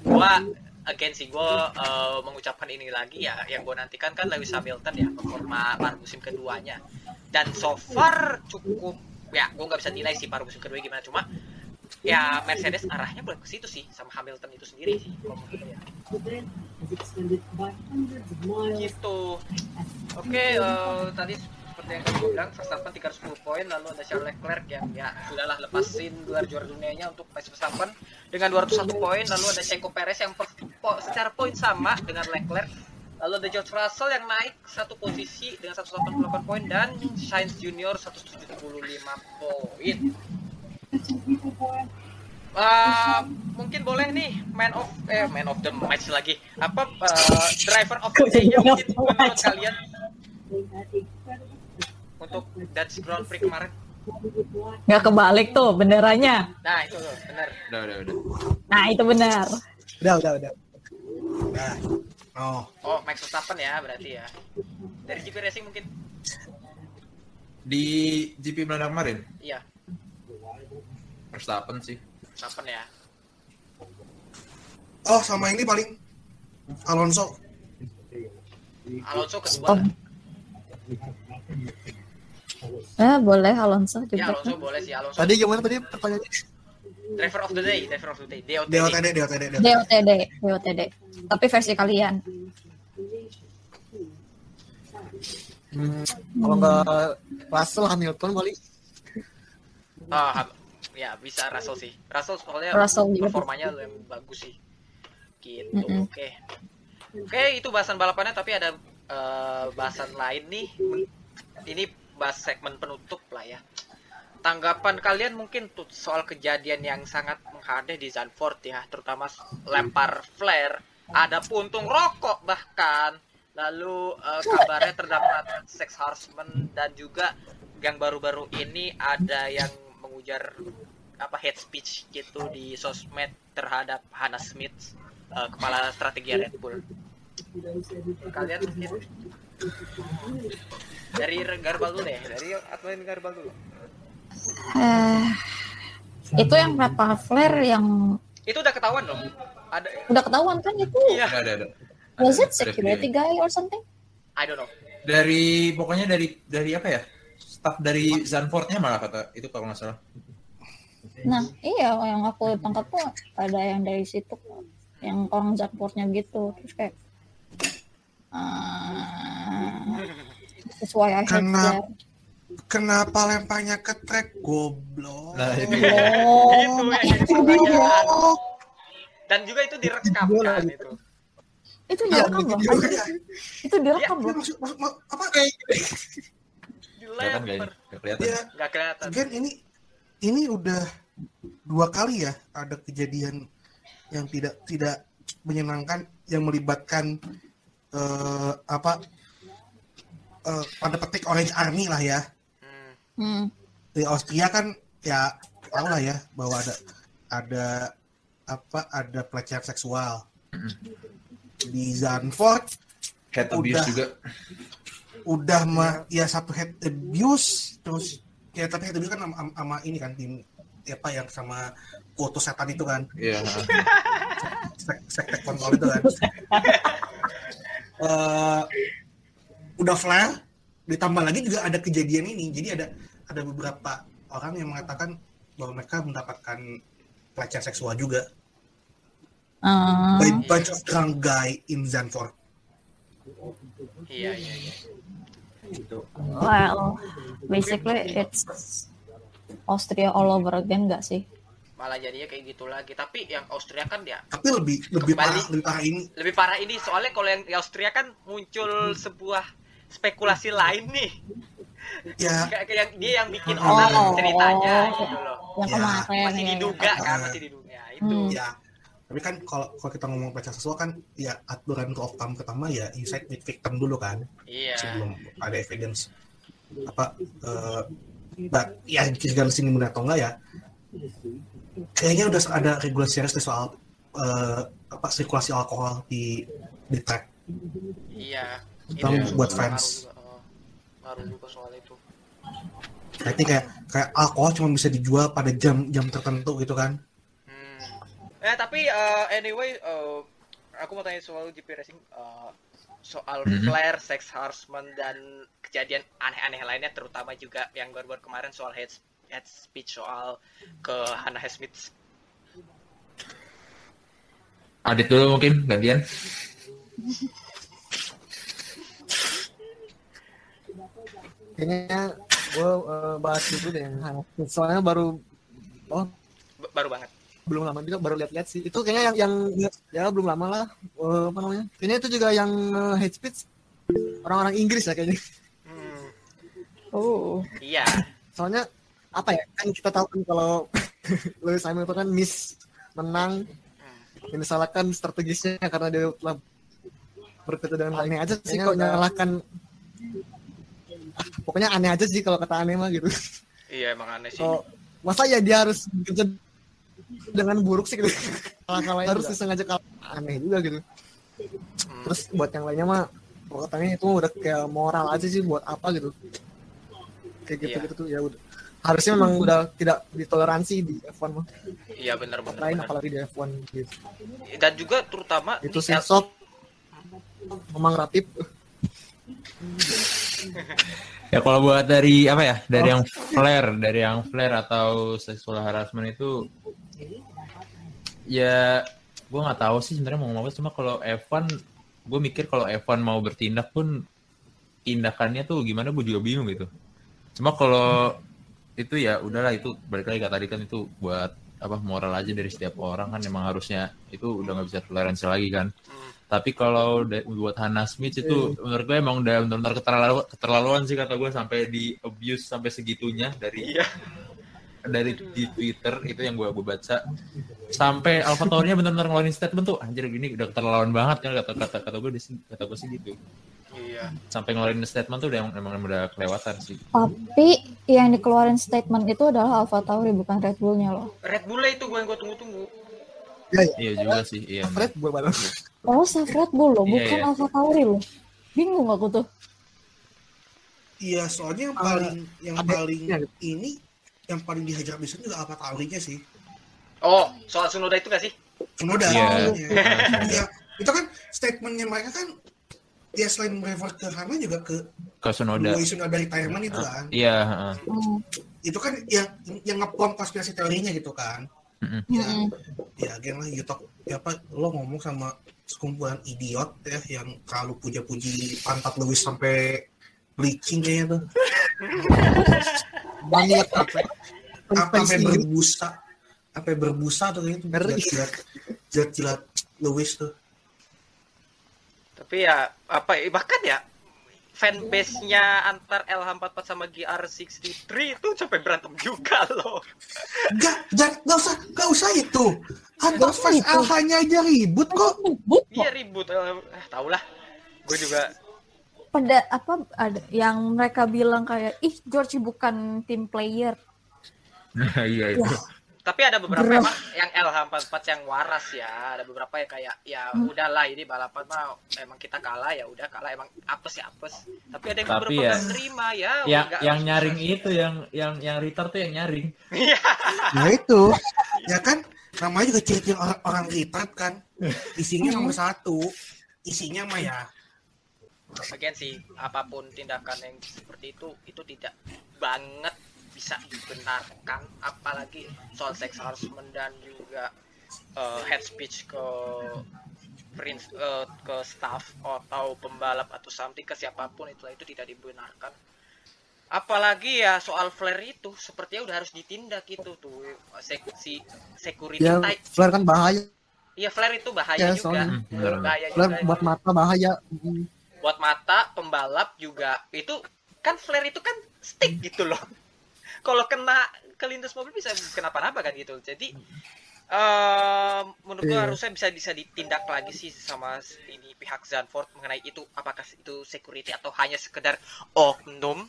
gua again sih gua eh, mengucapkan ini lagi ya yang gua nantikan kan Lewis Hamilton ya performa paruh musim keduanya dan so far cukup ya gua nggak bisa nilai sih paruh musim kedua gimana cuma ya Mercedes arahnya boleh ke situ sih sama Hamilton itu sendiri sih gitu. Oke eh, tadi seperti yang kamu bilang Verstappen 310 poin lalu ada Charles Leclerc yang ya sudahlah lepasin gelar juara dunianya untuk Max Verstappen dengan 201 poin lalu ada Checo Perez yang per- po- secara poin sama dengan Leclerc lalu ada George Russell yang naik satu posisi dengan 188 poin dan Sainz Junior 175 poin Uh, mungkin boleh nih man of eh man of the match lagi. Apa uh, driver of the mungkin menurut kalian? Untuk Dutch Grand Prix kemarin? Nggak kebalik tuh benderanya. nah itu tuh benar Udah, udah, udah. Nah itu benar. Udah, udah, udah. Nah, oh, oh Max Verstappen ya berarti ya. Dari GP Racing mungkin? Di GP Belanda kemarin, iya Verstappen sih. Verstappen ya oh sama ini paling Alonso. Alonso Oh. kedua lah. Eh boleh Alonso ya juga. Alonso boleh sih Alonso Tadi gimana tadi pertanyaannya? driver of the day driver of the day DOTD DOTD, DOTD, DOTD. DOTD, DOTD. Tapi versi kalian. Hmm, kalau nggak Russell Hamilton kali. Ah, ya bisa Russell sih. Russell soalnya Russell juga. performanya yang bagus sih. Gitu. Oke. Oke, itu bahasan balapannya tapi ada eh, bahasan lain nih. Ini bahas segmen penutup lah ya. Tanggapan kalian mungkin tuh soal kejadian yang sangat menghadeh di Zandvoort ya, terutama lempar flare, ada puntung rokok bahkan. Lalu eh, kabarnya terdapat sex harassment dan juga yang baru-baru ini ada yang mengujar apa hate speech gitu di sosmed terhadap Hannah Smith eh, kepala strategi Red Bull. Kalian mungkin dari Garbal dulu deh, dari Admin Garbal dulu. Eh, itu yang berapa flare yang Itu udah ketahuan dong. Ada udah ketahuan kan itu iya, Ada, ada, was it security guy or something? I don't know. Dari pokoknya dari dari apa ya? Staff dari Zandvoortnya malah kata itu kalau nggak salah. Nah iya yang aku tangkap tuh ada yang dari situ yang orang Zandvoortnya gitu terus kayak ah, that's why I hate Kenapa? that. Kenapa lemparnya ke track goblok? Nah, itu. Oh, itu yang jadi pertanyaan. Dan juga itu direkam kan itu. itu Iya, direkam loh. video. Itu direkam Ya, loh. maksud, apa kayak Kelihatan nggak ini? Nggak kelihatan. ya. Gen ini ini udah dua kali ya ada kejadian yang tidak tidak menyenangkan yang melibatkan eh, apa eh, pada petik Orange Army lah ya Hmm. Hmm. di Austria kan ya tahu lah ya bahwa ada ada apa ada pelecehan seksual di Zandvoort Head abuse Udah. juga. udah mah ya satu head abuse terus ya tapi head abuse kan sama- sama ini kan tim apa yang sama kutu setan itu kan? Iya. sek- sekte kontrol itu kan. Eh, udah flare ditambah lagi juga ada kejadian ini. Jadi ada ada beberapa orang yang mengatakan bahwa mereka mendapatkan pelecehan seksual juga. Ah, by bunch of drunk guy in Zandvoort. Iya, iya, iya. well, basically it's Austria all over again nggak sih? Malah jadinya kayak gitu lagi. Tapi yang Austria kan ya tapi lebih lebih Kembali. parah lebih parah ini lebih parah ini soalnya kalau yang Austria kan muncul sebuah spekulasi lain nih. ya yang dia yang bikin Oh. orang ceritanya gitu loh. Yang Ya, kemarin Masih ya. diduga kan, Ah. masih diduga. Ya, itu. Hmm. ya tapi kan kalau kalau kita ngomong pelecehan seksual kan ya aturan ke outcome pertama ya you side with victim dulu kan Iya. sebelum ada evidence apa eh but ya segala sini benar atau enggak ya kayaknya udah ada regulasi serius soal eh, apa sirkulasi alkohol di di track Iya. Terutama Itu buat ngaruh fans. juga, oh. Ngaruh juga soal itu. Nah, ini kayak kayak alkohol cuma bisa dijual pada jam jam tertentu gitu kan Hmm. Eh tapi eh, anyway, eh, aku mau tanya soal GP Racing eh, soal Mhm. flare, sex harassment dan kejadian aneh-aneh lainnya, terutama juga yang baru-baru kemarin soal hate head speech soal ke Hannah Smith. Adit dulu mungkin gantian. Kayaknya gue bahas dulu deh yang Hannah Smith. Soalnya baru oh B- baru banget. Belum lama juga baru lihat-lihat sih. Itu kayaknya yang yang ya belum lama lah. Eh, apa namanya? Kayaknya itu juga yang eh, head speech orang-orang Inggris ya kayaknya. Hmm, Oh. iya. Soalnya apa ya? Kan kita tahu kan kalau Lewis Hamilton kan miss menang Hmm. yang disalahkan strategisnya karena dia telah berkata dengan aneh aja sih kok nyalahkan Ah, pokoknya aneh aja sih kalau kata aneh mah gitu Iya emang aneh sih. so masa ya dia harus kerja dengan buruk sih gitu. Kalah kalah harus disengaja kalah. Aneh juga gitu. Hmm. terus buat yang lainnya mah katanya itu udah kayak moral aja sih buat apa gitu. Kayak gitu Iya. gitu tuh ya udah. Harusnya memang udah tidak ditoleransi di F1 mah. Iya benar benar. lain apalagi di F1 gitu. Dan juga terutama itu sih L- sok. Memang rapip Ya kalau buat dari apa ya? Dari yang flare, dari yang flare atau sexual harassment itu ya gue nggak tahu sih sebenarnya mau ngomong apa cuma kalau Evan gue mikir kalau Evan mau bertindak pun tindakannya tuh gimana gue juga bingung gitu cuma kalau itu ya udahlah itu balik lagi kata tadi kan itu buat apa moral aja dari setiap orang kan emang harusnya itu udah nggak bisa toleransi lagi kan Hmm. tapi kalau buat Hannah Smith itu menurut gue emang udah benar-benar keterlaluan, keterlaluan sih kata gue sampai di abuse sampai segitunya dari Iya. Dari di Twitter itu yang gue gue baca sampai Alpha Tauri-nya benar-benar ngeluarin statement tuh anjir gini udah keterlaluan banget kan kata kata kata gue di sini- kata gue sih gitu Iya. sampai ngeluarin statement tuh udah emang, emang udah kelewatan sih Tapi yang dikeluarin statement itu adalah Alpha Tauri bukan Red Bull-nya loh. Red Bull lah itu gue yang gue tunggu-tunggu. ya ya iya juga sih iya Fred gue bareng Oh, Red Bull loh, Iya, bukan iya. Alpha Tauri loh. Bingung aku tuh. Iya, soalnya yang Ah, paling yang ada- paling iya. ini yang paling dihajar di sini juga apa taurinya sih. Oh, soal Sunoda itu gak sih? Sunoda. Iya. Iya. Iya. Itu kan statementnya mereka kan ya selain revert ke Hana juga ke ke Sonoda Louis Sunoda retirement itu kan. iya heeh. Hmm. Itu kan yang yang ngepom konspirasi teorinya gitu kan. Mm-mm. Ya, ya again lah YouTube ya apa lo ngomong sama sekumpulan idiot ya yang kalau puja-puji pantat Louis sampai bleaching kayaknya tuh. banyak apa apa sampai berbusa sampai berbusa tuh kayaknya tuh Ngeri. jilat jilat jilat Louis tuh Tapi ya apa bahkan ya fanbase-nya antar LH44 sama GR63 itu sampai berantem juga loh. Enggak, jangan, nggak usah, nggak usah itu. Antar usah fans itu. LH-nya aja ribut kok. Ribut kok. Iya ribut. Eh, tau lah. Gue juga Pada apa ada yang mereka bilang kayak ih George bukan tim player. Nah, iya itu tapi ada beberapa emang yang LH44 yang waras ya. Ada beberapa yang kayak ya Hmm. udahlah ini balapan mah emang kita kalah ya udah kalah emang apes ya apes. Tapi ada yang Tapi beberapa ya- nggak terima ya. yang nggak- yang nyaring itu yang yang yang retard tuh yang nyaring Iya. Nah itu, ya kan, namanya juga ciri-ciri orang, orang retard kan. Isinya nomor satu, isinya mah ya. Bagian sih apa pun tindakan yang seperti itu itu tidak banget bisa dibenarkan. Apalagi soal sex harassment dan juga eh, head speech ke prince eh, ke staff atau pembalap atau something ke siapa pun itu itu tidak dibenarkan. Apalagi ya soal flare itu sepertinya udah harus ditindak itu tuh sek si security ya type. flare kan bahaya. Iya flare itu bahaya Ya, juga. soalnya. Bahaya flare juga buat mata bahaya. Buat mata pembalap juga itu kan flare itu kan stick gitu loh. Kalau kena ke lintas mobil bisa kenapa-napa kan gitu. Jadi eh menurut gua Iya. harusnya bisa bisa ditindak lagi sih sama ini pihak Zanford mengenai itu apakah itu security atau hanya sekedar oknum.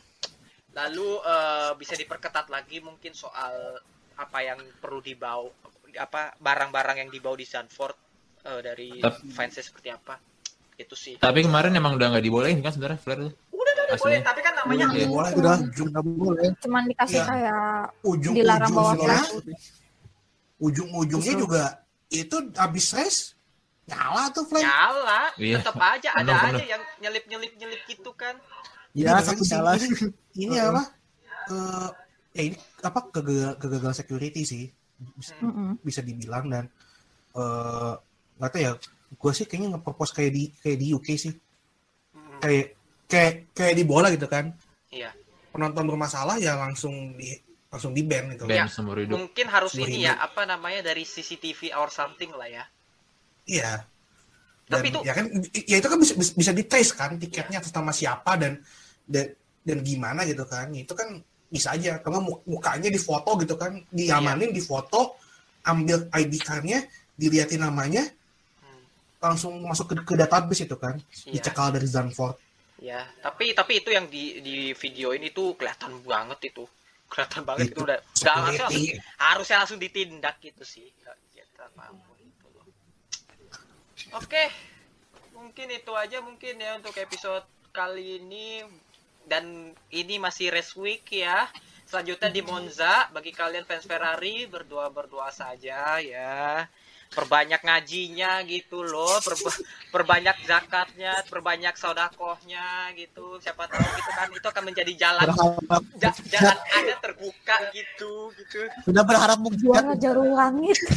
Lalu eh, bisa diperketat lagi mungkin soal apa yang perlu dibawa apa barang-barang yang dibawa di Zanford eh, dari fansnya seperti apa itu sih tapi kemarin emang udah nggak dibolehin kan sebenarnya flare tuh udah udah Aslinya. boleh tapi kan namanya Iya. Boleh, udah ujung, udah boleh Cuman dikasih Iya. kayak ujung, dilarang bawa ujungnya, flare. ujung-ujungnya juga itu habis race nyala tuh flame. nyala Iya. tetap aja ada Penuh, aja penuh. yang nyelip nyelip nyelip gitu kan ya satu si- jalan Ini, ini apa? Eh, ya ini apa kegagalan, kegagalan security sih bisa, Mm-mm. bisa dibilang dan eh nggak tahu ya gue sih kayaknya nge-propose kayak di kayak di UK sih Mm, kayak kayak kayak di bola gitu kan Iya. penonton bermasalah ya langsung di langsung di ban gitu Ya, Band seumur hidup. Mungkin harus Seumur ini ya, hidup. apa namanya dari CCTV or something lah ya. iya dan Tapi itu- ya kan ya itu kan bisa bisa, bisa di trace kan tiketnya atas nama siapa dan dan dan gimana gitu kan itu kan bisa aja kalau mukanya difoto gitu kan diamanin difoto ambil ID card-nya diliatin namanya Hmm, langsung masuk ke, ke database itu kan Iya. dicekal dari Zanford Ya, tapi tapi itu yang di di video ini tuh kelihatan banget itu. Kelihatan banget itu, Itu udah udah harusnya langsung, harusnya langsung ditindak gitu sih. Gitu loh. Oke. Mungkin itu aja mungkin ya untuk episode kali ini dan ini masih race week ya. Selanjutnya di Monza bagi kalian fans Ferrari berdua-berdua saja ya. Perbanyak ngajinya gitu loh, perba- perbanyak zakatnya, perbanyak sodakohnya gitu. Siapa tahu gitu kan itu akan menjadi jalan. Berharap. Ja- jalan ada terbuka gitu gitu. sudah berharap mukjizat Juara jarum langit.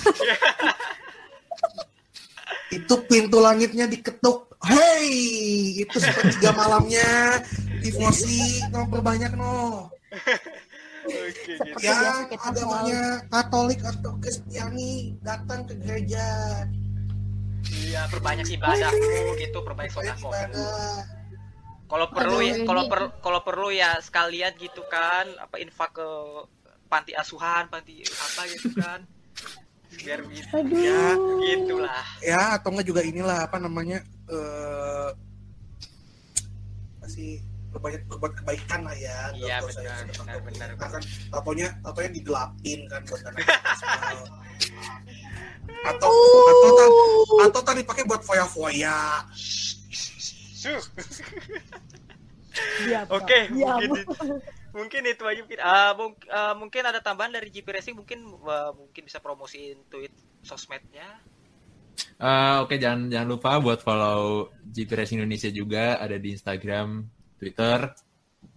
itu pintu langitnya diketuk. Hey! Itu sepertiga malamnya. Tifosi no perbanyak no Oke gitu. Ya kita selalu agamanya Katolik atau Kristiani datang ke gereja Iya, perbanyak ibadahmu gitu, perbanyak ibadah Kalau perlu ya, kalau per, kalau perlu ya sekalian gitu kan, apa infak ke panti asuhan, panti apa gitu kan. Biar bisa Aduh. ya gitulah. ya atau enggak juga inilah apa namanya eh masih berbanyak berbuat kebaikan lah ya Iya, benar, benar, benar, Nah, kan tatonya tatonya digelapin kan buat sosial. atau atau tan atau tadi pakai buat foya-foya Diam, Oke, diam. mungkin itu, mungkin itu aja mungkin. Ah, mung- ah, mungkin ada tambahan dari GP Racing mungkin ah, mungkin bisa promosiin tweet sosmednya. Eh, Oke, jangan jangan lupa buat follow GP Racing Indonesia juga ada di Instagram, Twitter,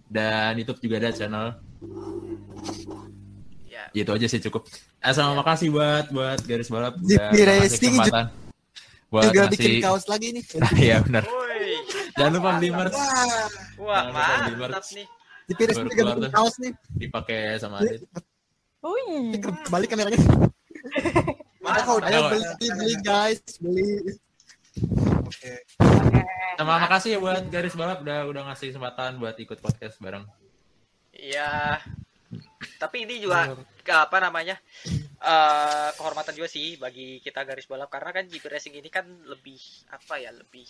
dan YouTube juga ada channel. Ya, Ya, Itu aja sih cukup. Eh, sama makasih buat buat garis balap udah kesempatan buat juga bikin ngasih. kaos lagi nih Iya benar. woi. Jangan lupa beli merch wah mantap merch. nih. Racing Baru juga bikin kaos nih dipakai sama Adit. Wih. kembali kameranya Mantap. ayo beli beli guys beli oke Sama makasih ya buat garis balap udah udah ngasih kesempatan buat ikut podcast bareng. Iya. Tapi ini juga ke apa namanya? eh kehormatan juga sih bagi kita garis balap karena kan GP Racing ini kan lebih apa ya, lebih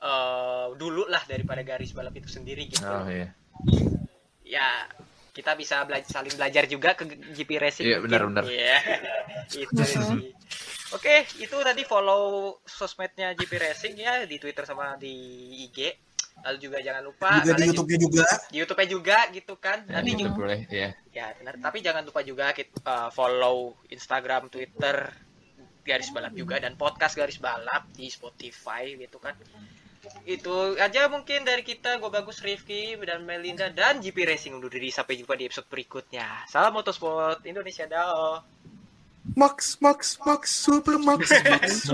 eh dulu lah daripada garis balap itu sendiri gitu. Oh iya. Ya, kita bisa belajar saling belajar juga ke GP Racing. Iya, mungkin. benar, benar. Iya. itu sih. Oke, itu tadi follow sosmednya GP Racing ya di Twitter sama di IG. Lalu juga jangan lupa juga di YouTube-nya juga di YouTube-nya juga gitu kan. Ya, Nanti YouTube boleh, ya. Ya, benar. Tapi jangan lupa juga kita uh, follow Instagram, Twitter garis balap juga dan podcast garis balap di Spotify gitu kan. Itu aja mungkin dari kita, gue bagus Rifki dan Melinda dan GP Racing undur diri sampai jumpa di episode berikutnya. Salam motorsport Indonesia dah. Max Max Max Super Max Max